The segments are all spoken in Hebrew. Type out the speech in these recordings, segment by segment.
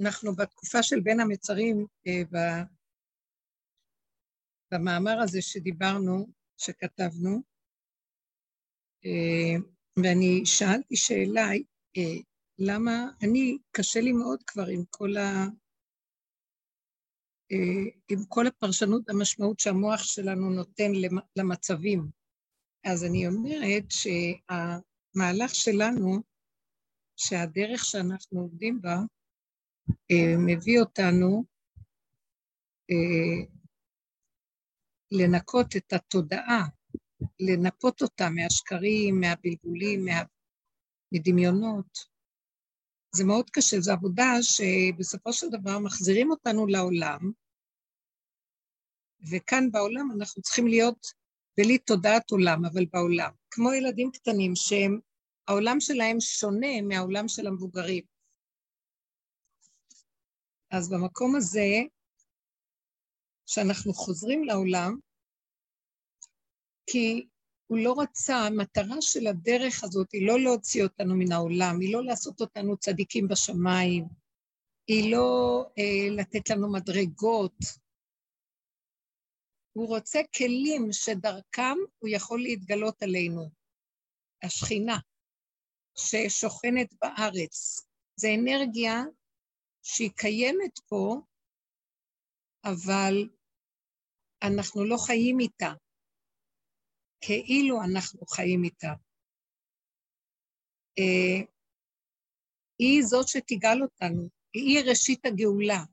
אנחנו בתקופה של בין המצרים, אה, במאמר הזה שדיברנו, שכתבנו, אה, ואני שאלתי שאלה, אה, למה, אני, קשה לי מאוד כבר עם כל, ה, עם כל הפרשנות והמשמעות שהמוח שלנו נותן למצבים. אז אני אומרת שהמהלך שלנו, שהדרך שאנחנו עובדים בה, מביא אותנו אה, לנקות את התודעה, לנפות אותה מהשקרים, מהבלבולים, מה... מדמיונות. זה מאוד קשה, זו עבודה שבסופו של דבר מחזירים אותנו לעולם, וכאן בעולם אנחנו צריכים להיות בלי תודעת עולם, אבל בעולם. כמו ילדים קטנים שהם, העולם שלהם שונה מהעולם של המבוגרים. אז במקום הזה, שאנחנו חוזרים לעולם, כי הוא לא רצה, המטרה של הדרך הזאת היא לא להוציא אותנו מן העולם, היא לא לעשות אותנו צדיקים בשמיים, היא לא אה, לתת לנו מדרגות. הוא רוצה כלים שדרכם הוא יכול להתגלות עלינו. השכינה ששוכנת בארץ, זה אנרגיה שהיא קיימת פה, אבל אנחנו לא חיים איתה, כאילו אנחנו חיים איתה. אה, היא זאת שתגאל אותנו, היא ראשית הגאולה,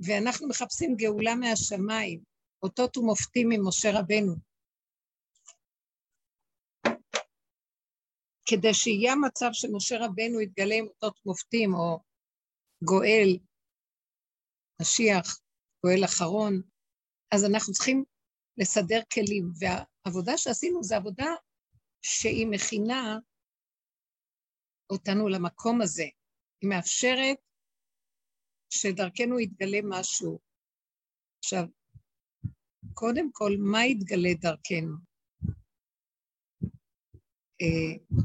ואנחנו מחפשים גאולה מהשמיים, אותות ומופתים ממשה רבנו. כדי שיהיה המצב שמשה רבנו יתגלה עם אותות מופתים, או גואל, משיח, גואל אחרון, אז אנחנו צריכים לסדר כלים. והעבודה שעשינו זו עבודה שהיא מכינה אותנו למקום הזה. היא מאפשרת שדרכנו יתגלה משהו. עכשיו, קודם כל, מה יתגלה דרכנו? אה,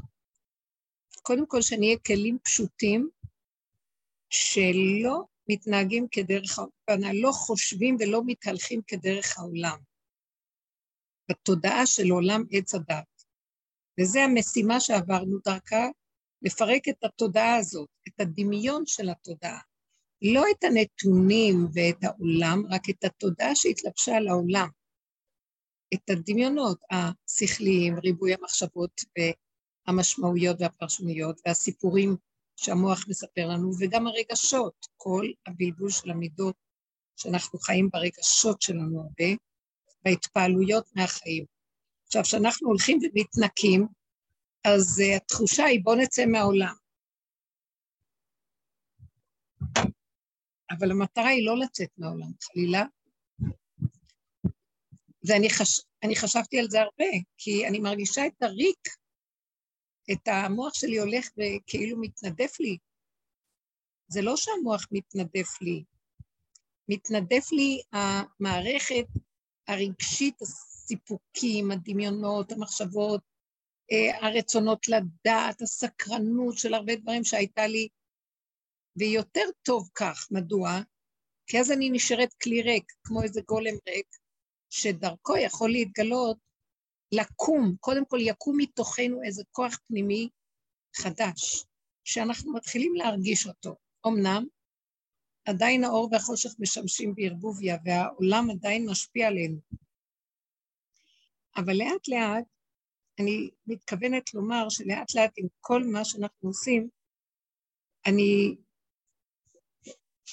קודם כל, שנהיה כלים פשוטים שלא מתנהגים כדרך העולם, לא חושבים ולא מתהלכים כדרך העולם, בתודעה של עולם עץ הדת. וזו המשימה שעברנו דרכה, לפרק את התודעה הזאת, את הדמיון של התודעה. לא את הנתונים ואת העולם, רק את התודעה שהתלבשה על העולם. את הדמיונות השכליים, ריבוי המחשבות והמשמעויות והפרשנויות והסיפורים שהמוח מספר לנו, וגם הרגשות, כל הבלבול של המידות, שאנחנו חיים ברגשות שלנו הרבה, בהתפעלויות מהחיים. עכשיו, כשאנחנו הולכים ומתנקים, אז uh, התחושה היא בוא נצא מהעולם. אבל המטרה היא לא לצאת מהעולם, חלילה. ואני חש... חשבתי על זה הרבה, כי אני מרגישה את הריק את המוח שלי הולך וכאילו מתנדף לי. זה לא שהמוח מתנדף לי, מתנדף לי המערכת הרגשית, הסיפוקים, הדמיונות, המחשבות, אה, הרצונות לדעת, הסקרנות של הרבה דברים שהייתה לי, ויותר טוב כך, מדוע? כי אז אני נשארת כלי ריק, כמו איזה גולם ריק, שדרכו יכול להתגלות לקום, קודם כל יקום מתוכנו איזה כוח פנימי חדש, שאנחנו מתחילים להרגיש אותו. אמנם, עדיין האור והחושך משמשים בערבוביה, והעולם עדיין משפיע עלינו. אבל לאט לאט, אני מתכוונת לומר שלאט לאט עם כל מה שאנחנו עושים, אני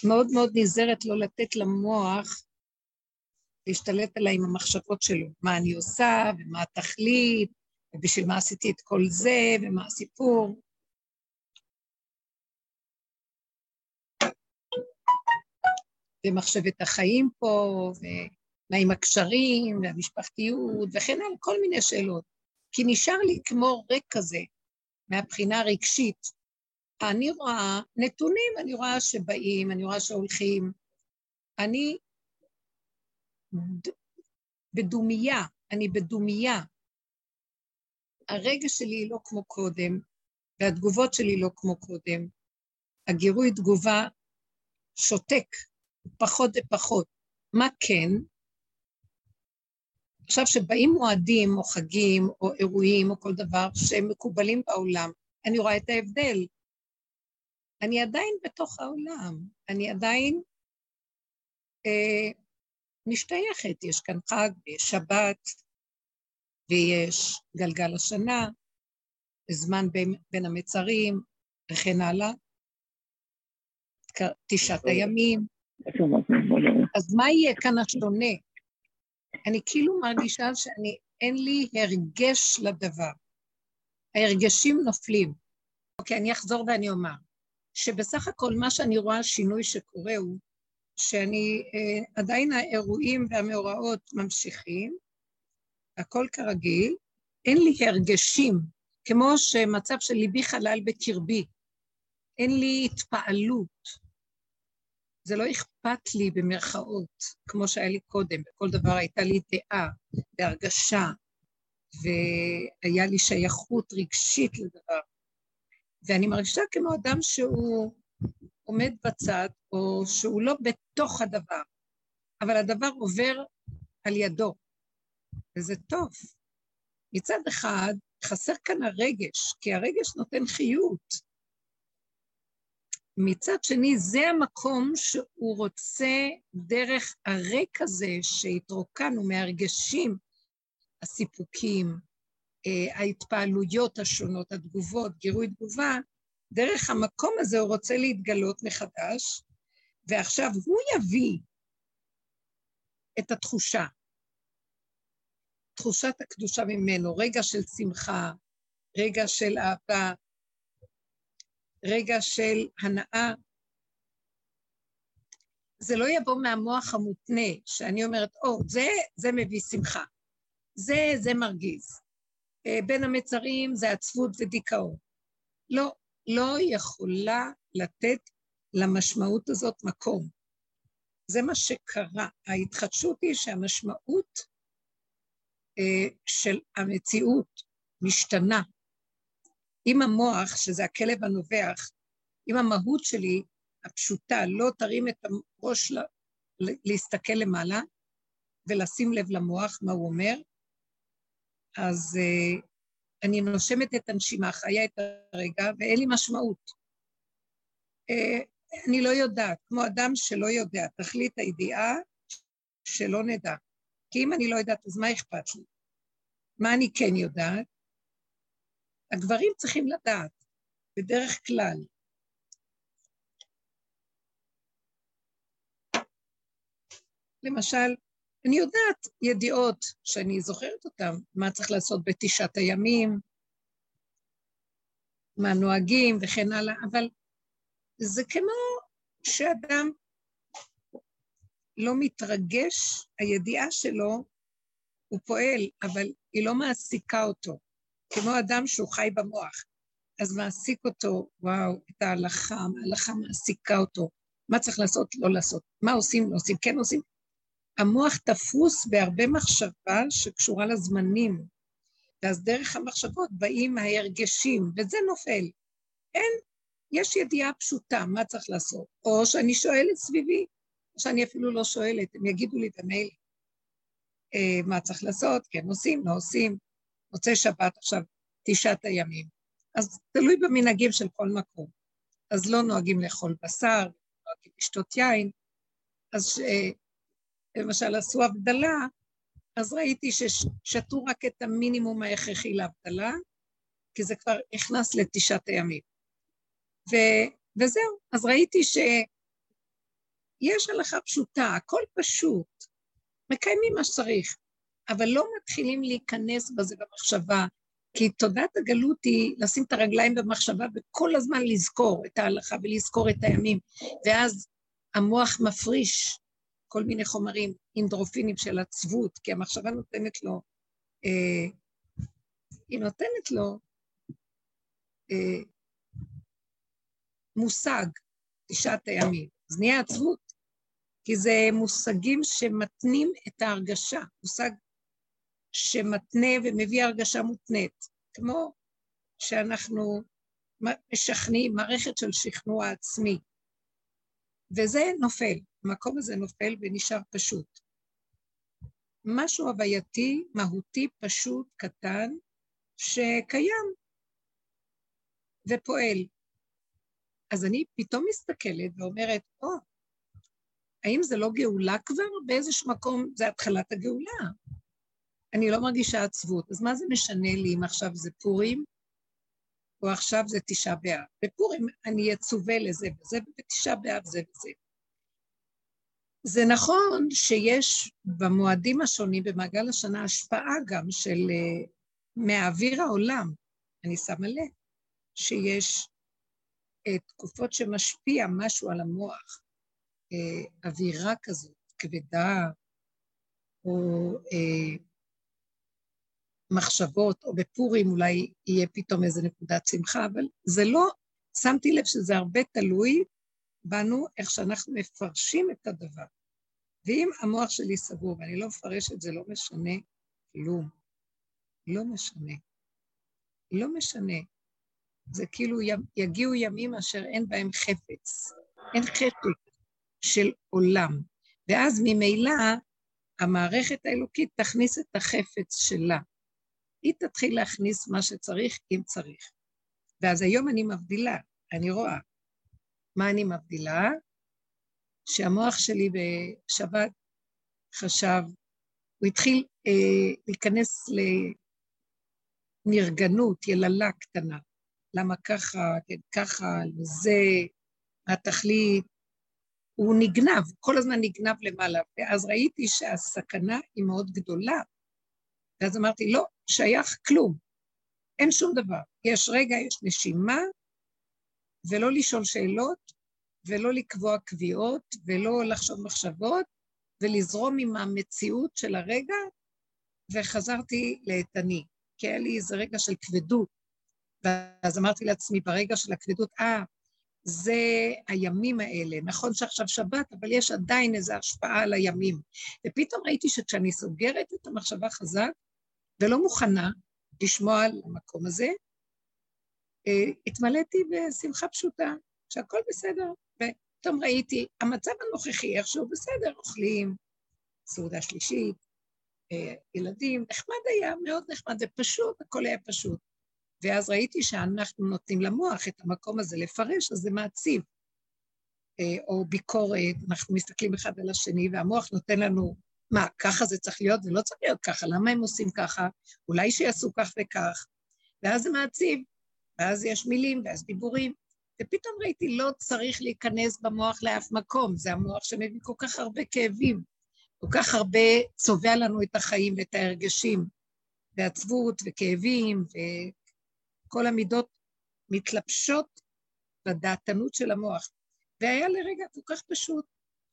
מאוד מאוד נזהרת לא לתת למוח להשתלט עליי עם המחשבות שלו, מה אני עושה ומה התכלית, ובשביל מה עשיתי את כל זה, ומה הסיפור. ומחשבת החיים פה, ומה עם הקשרים, והמשפחתיות, וכן הלאה, כל מיני שאלות. כי נשאר לי כמו ריק כזה, מהבחינה הרגשית. אני רואה נתונים, אני רואה שבאים, אני רואה שהולכים. אני בדומייה, אני בדומייה. הרגע שלי לא כמו קודם, והתגובות שלי לא כמו קודם. הגירוי תגובה שותק, פחות ופחות. מה כן? עכשיו, שבאים מועדים או חגים או אירועים או כל דבר שהם מקובלים בעולם, אני רואה את ההבדל. אני עדיין בתוך העולם, אני עדיין אה, משתייכת. יש כאן חג, ויש שבת, ויש גלגל השנה, זמן בין, בין המצרים, וכן הלאה. תשעת הימים. אז מה יהיה כאן השונה? אני כאילו מרגישה שאני, אין לי הרגש לדבר. ההרגשים נופלים. אוקיי, אני אחזור ואני אומר, שבסך הכל מה שאני רואה, השינוי שקורה הוא שאני, אה, עדיין האירועים והמאורעות ממשיכים, הכל כרגיל, אין לי הרגשים, כמו שמצב של ליבי חלל בקרבי, אין לי התפעלות, זה לא אכפת לי במרכאות, כמו שהיה לי קודם, בכל דבר הייתה לי דעה והרגשה, והיה לי שייכות רגשית לדבר. ואני מרגישה כמו אדם שהוא עומד בצד, או שהוא לא בתוך הדבר, אבל הדבר עובר על ידו, וזה טוב. מצד אחד, חסר כאן הרגש, כי הרגש נותן חיות. מצד שני, זה המקום שהוא רוצה דרך הריק הזה שהתרוקנו מהרגשים, הסיפוקים, אה, ההתפעלויות השונות, התגובות, גירוי תגובה, דרך המקום הזה הוא רוצה להתגלות מחדש, ועכשיו הוא יביא את התחושה, תחושת הקדושה ממנו, רגע של שמחה, רגע של אהבה, רגע של הנאה. זה לא יבוא מהמוח המותנה, שאני אומרת, או, oh, זה, זה מביא שמחה. זה, זה מרגיז. אה, בין המצרים זה עצבות ודיכאון. לא, לא יכולה לתת למשמעות הזאת מקום. זה מה שקרה. ההתחדשות היא שהמשמעות אה, של המציאות משתנה. אם המוח, שזה הכלב הנובח, אם המהות שלי הפשוטה לא תרים את הראש לה, להסתכל למעלה ולשים לב למוח, מה הוא אומר, אז uh, אני נושמת את הנשימה, חיה את הרגע, ואין לי משמעות. Uh, אני לא יודעת, כמו אדם שלא יודע, תכלית הידיעה שלא נדע. כי אם אני לא יודעת, אז מה אכפת לי? מה אני כן יודעת? הגברים צריכים לדעת, בדרך כלל. למשל, אני יודעת ידיעות שאני זוכרת אותן, מה צריך לעשות בתשעת הימים, מה נוהגים וכן הלאה, אבל זה כמו שאדם לא מתרגש, הידיעה שלו, הוא פועל, אבל היא לא מעסיקה אותו. כמו אדם שהוא חי במוח. אז מעסיק אותו, וואו, את ההלכה, ההלכה מעסיקה אותו. מה צריך לעשות? לא לעשות. מה עושים? לא עושים. כן עושים. המוח תפוס בהרבה מחשבה שקשורה לזמנים, ואז דרך המחשבות באים ההרגשים, וזה נופל. אין, יש ידיעה פשוטה, מה צריך לעשות. או שאני שואלת סביבי, או שאני אפילו לא שואלת, הם יגידו לי במייל אה, מה צריך לעשות, כן עושים, לא עושים. מוצאי שבת עכשיו תשעת הימים. אז תלוי במנהגים של כל מקום. אז לא נוהגים לאכול בשר, נוהגים לשתות יין. אז אה, למשל עשו הבדלה, אז ראיתי ששתו רק את המינימום ההכרחי להבדלה, כי זה כבר נכנס לתשעת הימים. ו, וזהו, אז ראיתי שיש הלכה פשוטה, הכל פשוט, מקיימים מה שצריך. אבל לא מתחילים להיכנס בזה במחשבה, כי תודעת הגלות היא לשים את הרגליים במחשבה וכל הזמן לזכור את ההלכה ולזכור את הימים, ואז המוח מפריש כל מיני חומרים אינדרופינים של עצבות, כי המחשבה נותנת לו, אה, היא נותנת לו אה, מושג, תשעת הימים. אז נהיה עצבות, כי זה מושגים שמתנים את ההרגשה, מושג שמתנה ומביא הרגשה מותנית, כמו שאנחנו משכנעים, מערכת של שכנוע עצמי. וזה נופל, המקום הזה נופל ונשאר פשוט. משהו הווייתי, מהותי, פשוט, קטן, שקיים ופועל. אז אני פתאום מסתכלת ואומרת, או, oh, האם זה לא גאולה כבר? באיזשהו מקום זה התחלת הגאולה. אני לא מרגישה עצבות, אז מה זה משנה לי אם עכשיו זה פורים, או עכשיו זה תשעה באב? בפורים אני אצווה לזה וזה, ובתשעה באב זה וזה. זה נכון שיש במועדים השונים במעגל השנה השפעה גם של uh, מאוויר העולם, אני שמה לב, שיש uh, תקופות שמשפיע משהו על המוח, uh, אווירה כזאת, כבדה, או מחשבות, או בפורים אולי יהיה פתאום איזה נקודת שמחה, אבל זה לא, שמתי לב שזה הרבה תלוי בנו, איך שאנחנו מפרשים את הדבר. ואם המוח שלי סגור ואני לא מפרשת, זה לא משנה כלום. לא משנה. לא משנה. זה כאילו יגיעו ימים אשר אין בהם חפץ. אין חפץ של עולם. ואז ממילא המערכת האלוקית תכניס את החפץ שלה. היא תתחיל להכניס מה שצריך, אם צריך. ואז היום אני מבדילה, אני רואה. מה אני מבדילה? שהמוח שלי בשבת חשב, הוא התחיל אה, להיכנס לנרגנות, יללה קטנה. למה ככה, כן, ככה, לזה, התכלית. הוא נגנב, כל הזמן נגנב למעלה. ואז ראיתי שהסכנה היא מאוד גדולה. ואז אמרתי, לא, שייך כלום. אין שום דבר. יש רגע, יש נשימה, ולא לשאול שאלות, ולא לקבוע קביעות, ולא לחשוב מחשבות, ולזרום עם המציאות של הרגע, וחזרתי לאיתני, כי היה לי איזה רגע של כבדות. ואז אמרתי לעצמי, ברגע של הכבדות, אה, זה הימים האלה. נכון שעכשיו שבת, אבל יש עדיין איזו השפעה על הימים. ופתאום ראיתי שכשאני סוגרת את המחשבה חזק, ולא מוכנה לשמוע על המקום הזה, התמלאתי בשמחה פשוטה, שהכל בסדר. ופתאום ראיתי, המצב הנוכחי איכשהו בסדר, אוכלים, סעודה שלישית, אה, ילדים, נחמד היה, מאוד נחמד, זה פשוט, הכל היה פשוט. ואז ראיתי שאנחנו נותנים למוח את המקום הזה לפרש, אז זה מעציב. אה, או ביקורת, אנחנו מסתכלים אחד על השני, והמוח נותן לנו מה, ככה זה צריך להיות? זה לא צריך להיות ככה, למה הם עושים ככה? אולי שיעשו כך וכך. ואז זה מעציב, ואז יש מילים, ואז דיבורים. ופתאום ראיתי, לא צריך להיכנס במוח לאף מקום, זה המוח שמביא כל כך הרבה כאבים, כל כך הרבה צובע לנו את החיים ואת ההרגשים, ועצבות וכאבים, וכל המידות מתלבשות בדעתנות של המוח. והיה לרגע כל כך פשוט,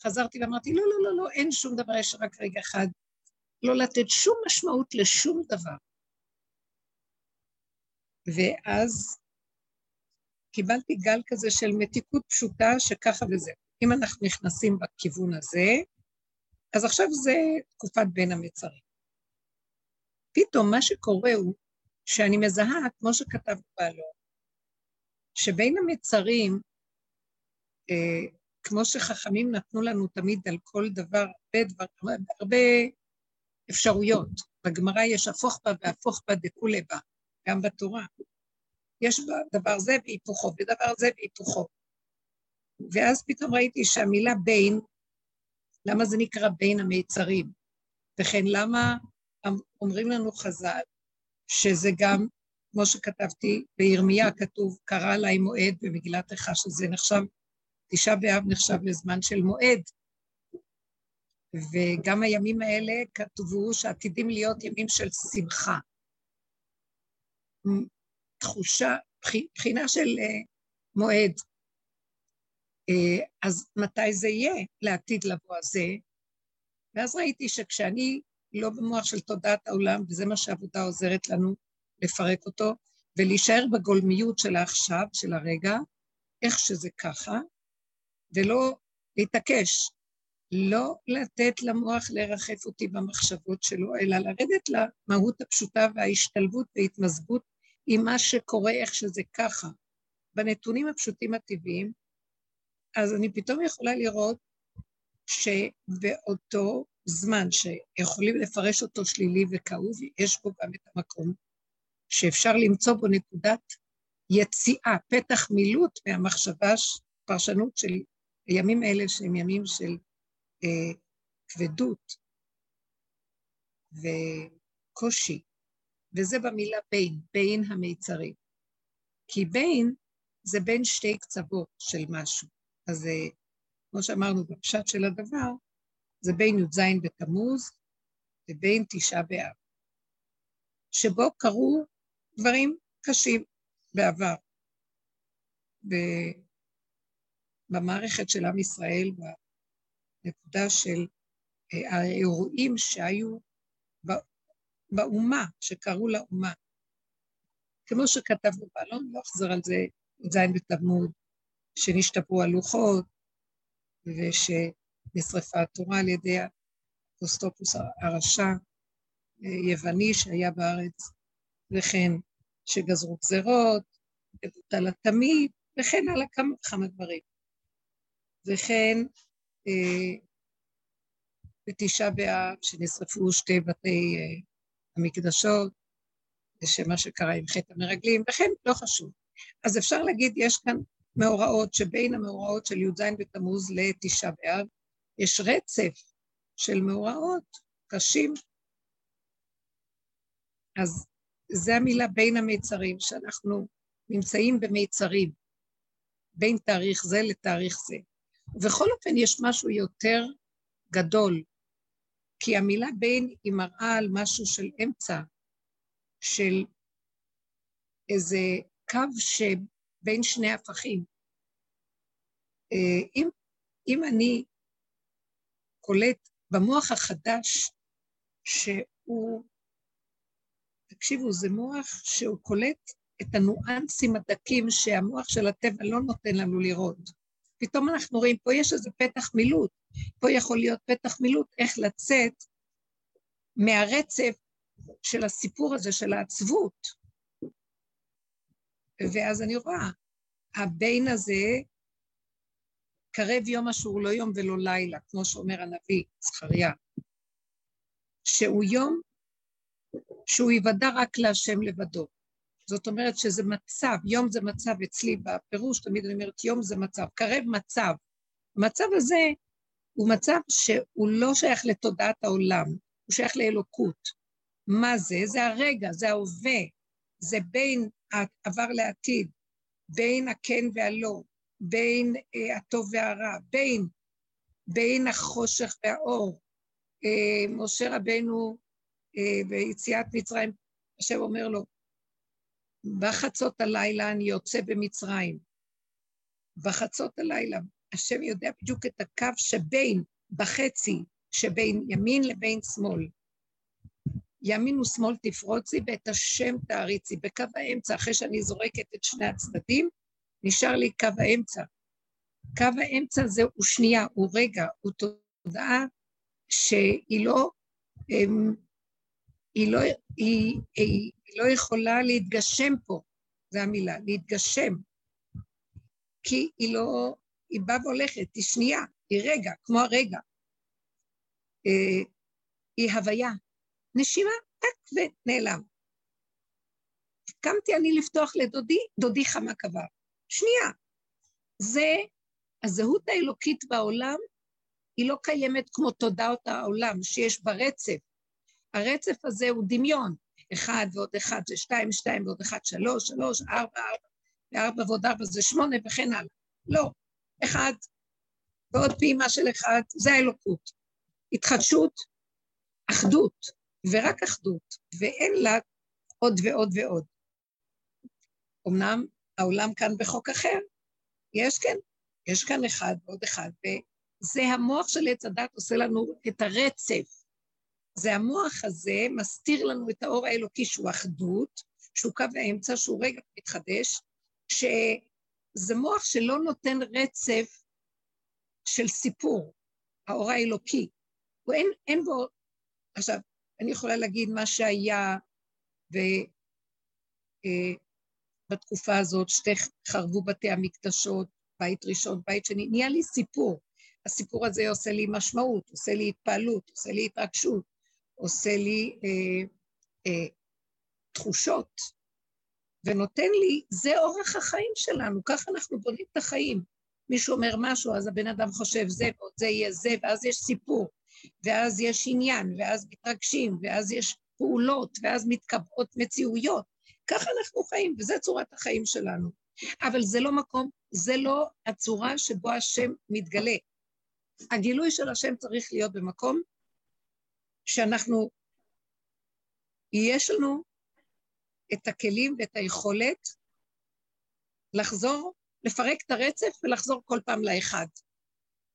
חזרתי ואמרתי, לא, לא, לא, לא, אין שום דבר, יש רק רגע אחד. לא לתת שום משמעות לשום דבר. ואז קיבלתי גל כזה של מתיקות פשוטה שככה וזה. אם אנחנו נכנסים בכיוון הזה, אז עכשיו זה תקופת בין המצרים. פתאום מה שקורה הוא שאני מזהה, כמו שכתב בעלון, שבין המצרים, אה, כמו שחכמים נתנו לנו תמיד על כל דבר, הרבה, דבר, הרבה אפשרויות. בגמרא יש הפוך בה והפוך בה דכולי בה, גם בתורה. יש דבר זה והיפוכו, ודבר זה והיפוכו. ואז פתאום ראיתי שהמילה בין, למה זה נקרא בין המיצרים? וכן למה אומרים לנו חז"ל, שזה גם, כמו שכתבתי, בירמיה כתוב, קרא עליי מועד במגילת איכה, שזה נחשב תשעה באב נחשב לזמן של מועד, וגם הימים האלה כתבו שעתידים להיות ימים של שמחה. תחושה, בחינה של uh, מועד. Uh, אז מתי זה יהיה לעתיד לבוא הזה? ואז ראיתי שכשאני לא במוח של תודעת העולם, וזה מה שהעבודה עוזרת לנו לפרק אותו, ולהישאר בגולמיות של העכשיו, של הרגע, איך שזה ככה, ולא להתעקש, לא לתת למוח לרחף אותי במחשבות שלו, אלא לרדת למהות הפשוטה וההשתלבות וההתמזגות עם מה שקורה, איך שזה ככה. בנתונים הפשוטים הטבעיים, אז אני פתאום יכולה לראות שבאותו זמן שיכולים לפרש אותו שלילי וכאוב, יש בו גם את המקום שאפשר למצוא בו נקודת יציאה, פתח מילוט מהמחשבה, פרשנות של הימים האלה שהם ימים של אה, כבדות וקושי, וזה במילה בין, בין המיצרים. כי בין זה בין שתי קצוות של משהו. אז אה, כמו שאמרנו בפשט של הדבר, זה בין י"ז בתמוז ובין תשעה באב, שבו קרו דברים קשים בעבר. במערכת של עם ישראל, בנקודה של אה, האירועים שהיו באומה, שקראו לאומה. כמו שכתבנו באלון, לא אחזור על זה, י"ז בתלמוד, שנשתפרו הלוחות, ושנשרפה התורה על ידי הקוסטופוס הרשע, אה, יווני שהיה בארץ, וכן שגזרו גזרות, ובוטל התמיד, וכן הלאה כמה וכמה דברים. וכן בתשעה באב שנשרפו שתי בתי אה, המקדשות, ושמה שקרה עם חטא המרגלים, וכן לא חשוב. אז אפשר להגיד, יש כאן מאורעות שבין המאורעות של י"ז בתמוז לתשעה באב, יש רצף של מאורעות קשים. אז זה המילה בין המיצרים, שאנחנו נמצאים במיצרים, בין תאריך זה לתאריך זה. ובכל אופן יש משהו יותר גדול, כי המילה בין היא מראה על משהו של אמצע, של איזה קו שבין שני הפכים. אה, אם, אם אני קולט במוח החדש שהוא תקשיבו, זה מוח שהוא קולט את הניואנסים הדקים שהמוח של הטבע לא נותן לנו לראות. פתאום אנחנו רואים, פה יש איזה פתח מילוט, פה יכול להיות פתח מילוט, איך לצאת מהרצף של הסיפור הזה, של העצבות. ואז אני רואה, הבין הזה, קרב יום אשור לא יום ולא לילה, כמו שאומר הנביא זכריה, שהוא יום שהוא יוודע רק להשם לבדו. זאת אומרת שזה מצב, יום זה מצב אצלי בפירוש, תמיד אני אומרת יום זה מצב, קרב מצב. המצב הזה הוא מצב שהוא לא שייך לתודעת העולם, הוא שייך לאלוקות. מה זה? זה הרגע, זה ההווה, זה בין העבר לעתיד, בין הכן והלא, בין אה, הטוב והרע, בין, בין החושך והאור. אה, משה רבנו אה, ביציאת מצרים, השם אומר לו, בחצות הלילה אני יוצא במצרים. בחצות הלילה, השם יודע בדיוק את הקו שבין, בחצי, שבין ימין לבין שמאל. ימין ושמאל תפרוצי ואת השם תעריצי. בקו האמצע, אחרי שאני זורקת את שני הצדדים, נשאר לי קו האמצע. קו האמצע זה הוא שנייה, הוא רגע, הוא תודעה שהיא לא אמ, היא לא, היא, היא, לא יכולה להתגשם פה, זו המילה, להתגשם. כי היא לא, היא באה והולכת, היא שנייה, היא רגע, כמו הרגע. אה, היא הוויה. נשימה, טק, ונעלם. קמתי אני לפתוח לדודי, דודי חמה קבר. שנייה. זה, הזהות האלוקית בעולם, היא לא קיימת כמו תודעות העולם, שיש בה רצף. הרצף הזה הוא דמיון. אחד ועוד אחד זה שתיים, שתיים ועוד אחד שלוש, שלוש, ארבע, ארבע, וארבע ועוד ארבע זה שמונה וכן הלאה. לא. אחד ועוד פעימה של אחד, זה האלוקות. התחדשות, אחדות, ורק אחדות, ואין לה עוד ועוד ועוד. אמנם העולם כאן בחוק אחר, יש כן, יש כאן אחד ועוד אחד, וזה המוח של עץ הדת עושה לנו את הרצף. זה המוח הזה מסתיר לנו את האור האלוקי שהוא אחדות, שהוא קו האמצע, שהוא רגע מתחדש, שזה מוח שלא נותן רצף של סיפור, האור האלוקי. הוא אין, אין בו... עכשיו, אני יכולה להגיד מה שהיה, ובתקופה אה, הזאת שתי חרבו בתי המקדשות, בית ראשון, בית שני, נהיה לי סיפור. הסיפור הזה עושה לי משמעות, עושה לי התפעלות, עושה לי התרגשות, עושה לי אה, אה, תחושות, ונותן לי, זה אורח החיים שלנו, ככה אנחנו בונים את החיים. מישהו אומר משהו, אז הבן אדם חושב זה ועוד זה יהיה זה, ואז יש סיפור, ואז יש עניין, ואז מתרגשים, ואז יש פעולות, ואז מתקבעות מציאויות. ככה אנחנו חיים, וזו צורת החיים שלנו. אבל זה לא מקום, זה לא הצורה שבו השם מתגלה. הגילוי של השם צריך להיות במקום שאנחנו, יש לנו את הכלים ואת היכולת לחזור, לפרק את הרצף ולחזור כל פעם לאחד.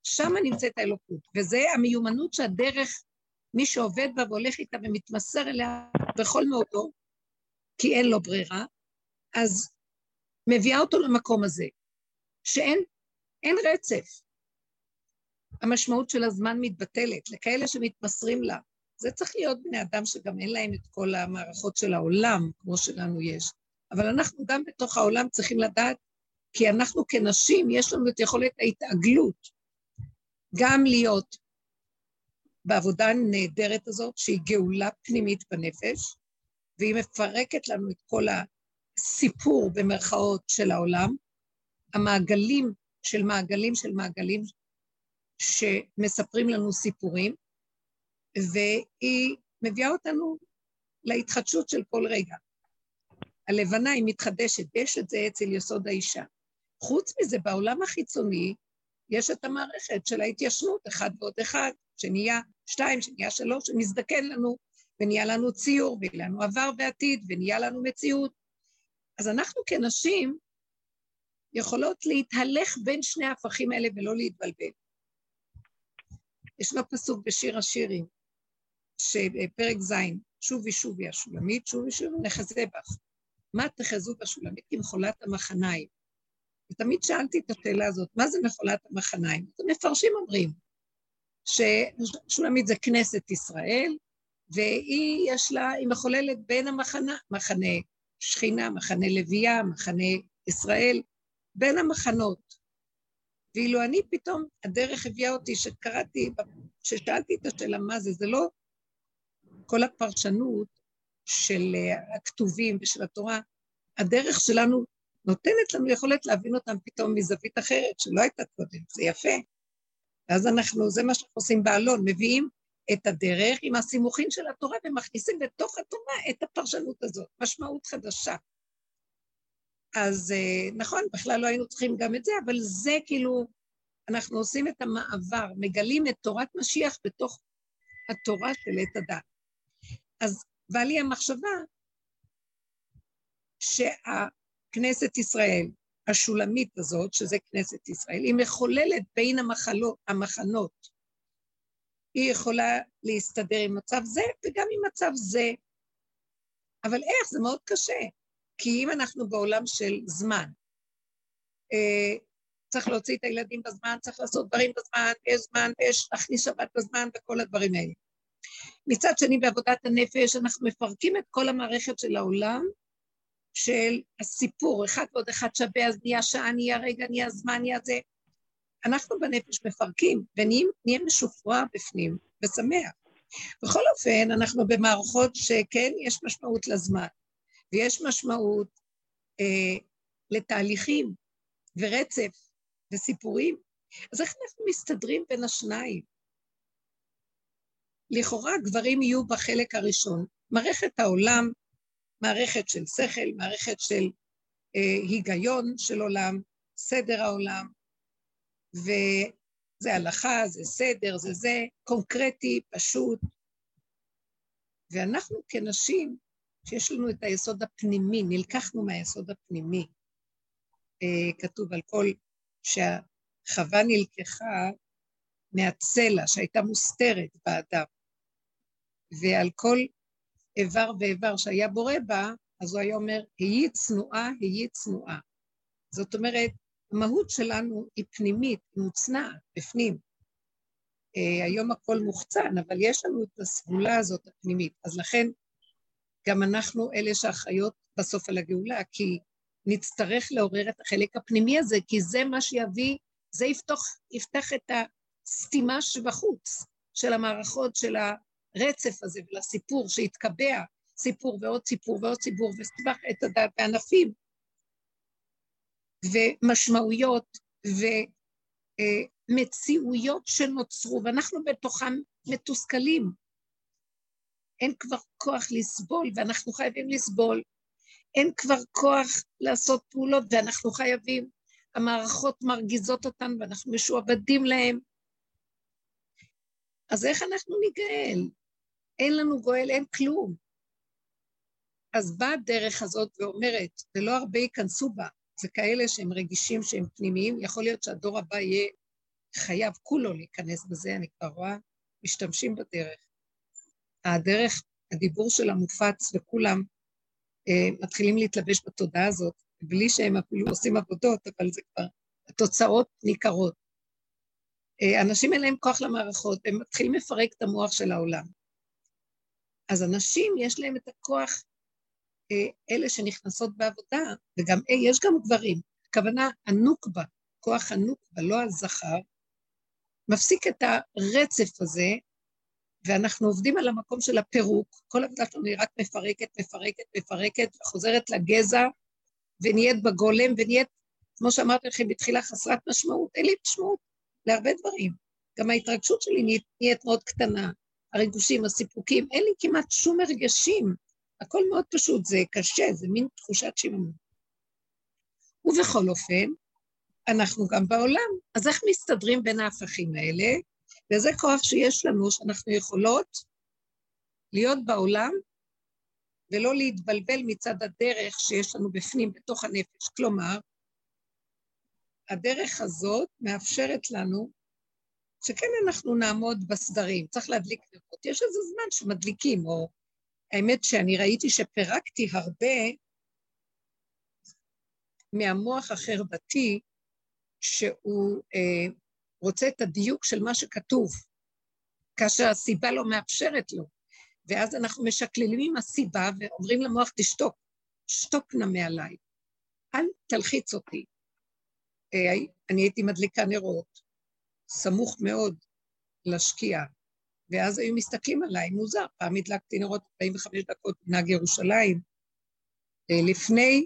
שם נמצאת האלוקות, וזה המיומנות שהדרך, מי שעובד בה והולך איתה ומתמסר אליה בכל מאותו, כי אין לו ברירה, אז מביאה אותו למקום הזה, שאין אין רצף. המשמעות של הזמן מתבטלת, לכאלה שמתמסרים לה. זה צריך להיות בני אדם שגם אין להם את כל המערכות של העולם, כמו שלנו יש. אבל אנחנו גם בתוך העולם צריכים לדעת, כי אנחנו כנשים, יש לנו את יכולת ההתעגלות, גם להיות בעבודה הנהדרת הזאת, שהיא גאולה פנימית בנפש, והיא מפרקת לנו את כל הסיפור במרכאות של העולם, המעגלים של מעגלים של מעגלים שמספרים לנו סיפורים, והיא מביאה אותנו להתחדשות של כל רגע. הלבנה היא מתחדשת, יש את זה אצל יסוד האישה. חוץ מזה, בעולם החיצוני יש את המערכת של ההתיישנות, אחד ועוד אחד, שנהיה שתיים, שנהיה שלוש, שמזדקן לנו, ונהיה לנו ציור, ונהיה לנו עבר ועתיד, ונהיה לנו מציאות. אז אנחנו כנשים יכולות להתהלך בין שני ההפכים האלה ולא להתבלבל. ישנו פסוק בשיר השירים, שפרק ז', שובי שובי השולמית, שובי שובי נחזה בך. מה תחזו בשולמית כמחולת המחניים? ותמיד שאלתי את השאלה הזאת, מה זה מחולת המחניים? אז המפרשים אומרים ששולמית זה כנסת ישראל, והיא יש לה, היא מחוללת בין המחנה, מחנה שכינה, מחנה לוויה, מחנה ישראל, בין המחנות. ואילו אני פתאום, הדרך הביאה אותי, שקראתי, כששאלתי את השאלה מה זה, זה לא כל הפרשנות של אה, הכתובים ושל התורה, הדרך שלנו נותנת לנו יכולת להבין אותם פתאום מזווית אחרת, שלא הייתה קודם, זה יפה. ואז אנחנו, זה מה שאנחנו עושים באלון, מביאים את הדרך עם הסימוכים של התורה ומכניסים לתוך התורה את הפרשנות הזאת, משמעות חדשה. אז אה, נכון, בכלל לא היינו צריכים גם את זה, אבל זה כאילו, אנחנו עושים את המעבר, מגלים את תורת משיח בתוך התורה של עת הדת. אז בא לי המחשבה שהכנסת ישראל, השולמית הזאת, שזה כנסת ישראל, היא מחוללת בין המחלות, המחנות. היא יכולה להסתדר עם מצב זה וגם עם מצב זה. אבל איך? זה מאוד קשה. כי אם אנחנו בעולם של זמן, אה, צריך להוציא את הילדים בזמן, צריך לעשות דברים בזמן, יש זמן, ויש להכניס שבת בזמן וכל הדברים האלה. מצד שני, בעבודת הנפש אנחנו מפרקים את כל המערכת של העולם, של הסיפור, אחד ועוד אחד שווה, אז נהיה שעה, נהיה רגע, נהיה זמן, נהיה זה. אנחנו בנפש מפרקים, ונהיה משופרע בפנים, ושמח. בכל אופן, אנחנו במערכות שכן, יש משמעות לזמן. ויש משמעות אה, לתהליכים ורצף וסיפורים. אז איך אנחנו מסתדרים בין השניים? לכאורה גברים יהיו בחלק הראשון. מערכת העולם, מערכת של שכל, מערכת של אה, היגיון של עולם, סדר העולם, וזה הלכה, זה סדר, זה זה, קונקרטי, פשוט. ואנחנו כנשים שיש לנו את היסוד הפנימי, נלקחנו מהיסוד הפנימי. אה, כתוב על כל שהחווה נלקחה מהצלע שהייתה מוסתרת באדם, ועל כל איבר ואיבר שהיה בורא בה, אז הוא היה אומר, היי צנועה, היי צנועה. זאת אומרת, המהות שלנו היא פנימית, מוצנעת, בפנים. Uh, היום הכל מוחצן, אבל יש לנו את הסגולה הזאת הפנימית. אז לכן גם אנחנו אלה שאחראיות בסוף על הגאולה, כי נצטרך לעורר את החלק הפנימי הזה, כי זה מה שיביא, זה יפתח, יפתח את הסתימה שבחוץ, של המערכות, של הרצף הזה, ולסיפור שיתקבע, סיפור ועוד סיפור ועוד סיפור, וסבך את הדעת בענפים, ומשמעויות, ומציאויות שנוצרו, ואנחנו בתוכם מתוסכלים. אין כבר כוח לסבול, ואנחנו חייבים לסבול. אין כבר כוח לעשות פעולות, ואנחנו חייבים. המערכות מרגיזות אותנו, ואנחנו משועבדים להן. אז איך אנחנו ניגאל? אין לנו גואל, אין כלום. אז באה הדרך הזאת ואומרת, ולא הרבה ייכנסו בה, זה כאלה שהם רגישים, שהם פנימיים, יכול להיות שהדור הבא יהיה חייב כולו להיכנס בזה, אני כבר רואה, משתמשים בדרך. הדרך, הדיבור שלה מופץ וכולם אה, מתחילים להתלבש בתודעה הזאת, בלי שהם אפילו עושים עבודות, אבל זה כבר, התוצאות ניכרות. אה, אנשים אין להם כוח למערכות, הם מתחילים לפרק את המוח של העולם. אז אנשים, יש להם את הכוח, אה, אלה שנכנסות בעבודה, וגם, אה, יש גם גברים, הכוונה הנוקבה, כוח הנוקבה, לא הזכר, מפסיק את הרצף הזה ואנחנו עובדים על המקום של הפירוק, כל עבודה שלנו היא רק מפרקת, מפרקת, מפרקת, וחוזרת לגזע, ונהיית בגולם, ונהיית, כמו שאמרתי לכם בתחילה, חסרת משמעות. אין לי משמעות להרבה דברים. גם ההתרגשות שלי נהיית מאוד קטנה, הריגושים, הסיפוקים, אין לי כמעט שום הרגשים. הכל מאוד פשוט, זה קשה, זה מין תחושת שיממון. ובכל אופן, אנחנו גם בעולם. אז איך מסתדרים בין ההפכים האלה? וזה כוח שיש לנו, שאנחנו יכולות להיות בעולם ולא להתבלבל מצד הדרך שיש לנו בפנים, בתוך הנפש. כלומר, הדרך הזאת מאפשרת לנו שכן אנחנו נעמוד בסדרים, צריך להדליק נרות. יש איזה זמן שמדליקים, או האמת שאני ראיתי שפירקתי הרבה מהמוח החרדתי, שהוא אה, רוצה את הדיוק של מה שכתוב, כאשר הסיבה לא מאפשרת לו. ואז אנחנו משקללים עם הסיבה ואומרים למוח, תשתוק, שתוק נא מעליי, אל תלחיץ אותי. אה, אני הייתי מדליקה נרות, סמוך מאוד לשקיעה, ואז היו מסתכלים עליי, מוזר, פעם הדלקתי נרות 45 דקות בנהג ירושלים, אה, לפני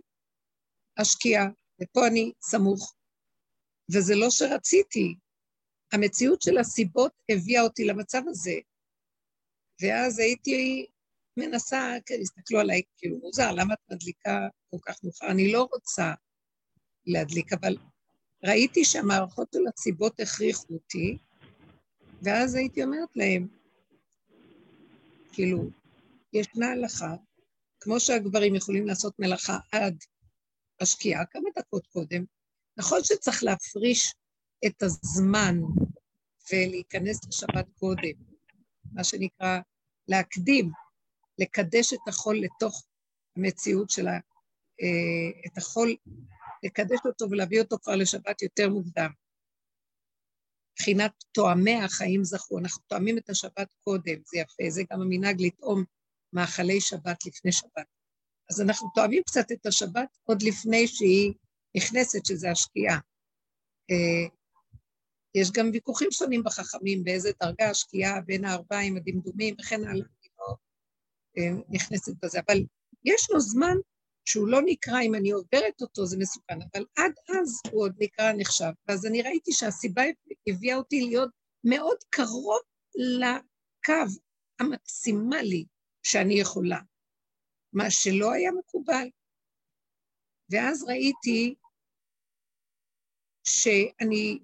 השקיעה, ופה אני סמוך. וזה לא שרציתי, המציאות של הסיבות הביאה אותי למצב הזה. ואז הייתי מנסה, כן, הסתכלו עליי כאילו מוזר, למה את מדליקה כל כך מאוחר? אני לא רוצה להדליק, אבל ראיתי שהמערכות של הסיבות הכריחו אותי, ואז הייתי אומרת להם, כאילו, ישנה הלכה, כמו שהגברים יכולים לעשות מלאכה עד השקיעה, כמה דקות קודם, נכון שצריך להפריש את הזמן ולהיכנס לשבת קודם, מה שנקרא להקדים, לקדש את החול לתוך המציאות של ה... אה, את החול, לקדש אותו ולהביא אותו כבר לשבת יותר מוקדם. מבחינת תואמי החיים זכו, אנחנו תואמים את השבת קודם, זה יפה, זה גם המנהג לטעום מאכלי שבת לפני שבת. אז אנחנו תואמים קצת את השבת עוד לפני שהיא נכנסת, שזה השקיעה. אה, יש גם ויכוחים שונים בחכמים, באיזה דרגה השקיעה בין הארבעים הדמדומים וכן הלאה, אני לא אה, נכנסת בזה, אבל יש לו זמן שהוא לא נקרא, אם אני עוברת אותו זה מסוכן, אבל עד אז הוא עוד נקרא נחשב. ואז אני ראיתי שהסיבה הביאה אותי להיות מאוד קרוב לקו המקסימלי שאני יכולה, מה שלא היה מקובל. ואז ראיתי שאני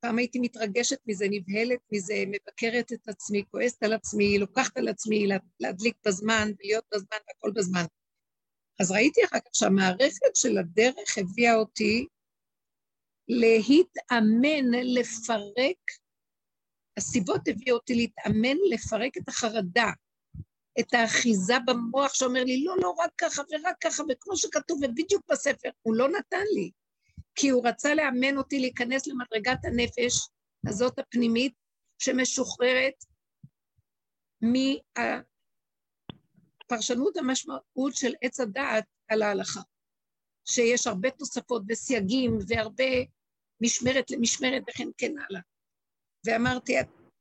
פעם הייתי מתרגשת מזה, נבהלת מזה, מבקרת את עצמי, כועסת על עצמי, לוקחת על עצמי להדליק בזמן ולהיות בזמן והכל בזמן. אז ראיתי אחר כך שהמערכת של הדרך הביאה אותי להתאמן, לפרק, הסיבות הביאו אותי להתאמן, לפרק את החרדה, את האחיזה במוח שאומר לי, לא, לא, רק ככה ורק ככה, וכמו שכתוב, ובדיוק בספר, הוא לא נתן לי. כי הוא רצה לאמן אותי להיכנס למדרגת הנפש הזאת הפנימית, שמשוחררת מהפרשנות המשמעות של עץ הדעת על ההלכה. שיש הרבה תוספות וסייגים והרבה משמרת למשמרת וכן כן הלאה. ואמרתי,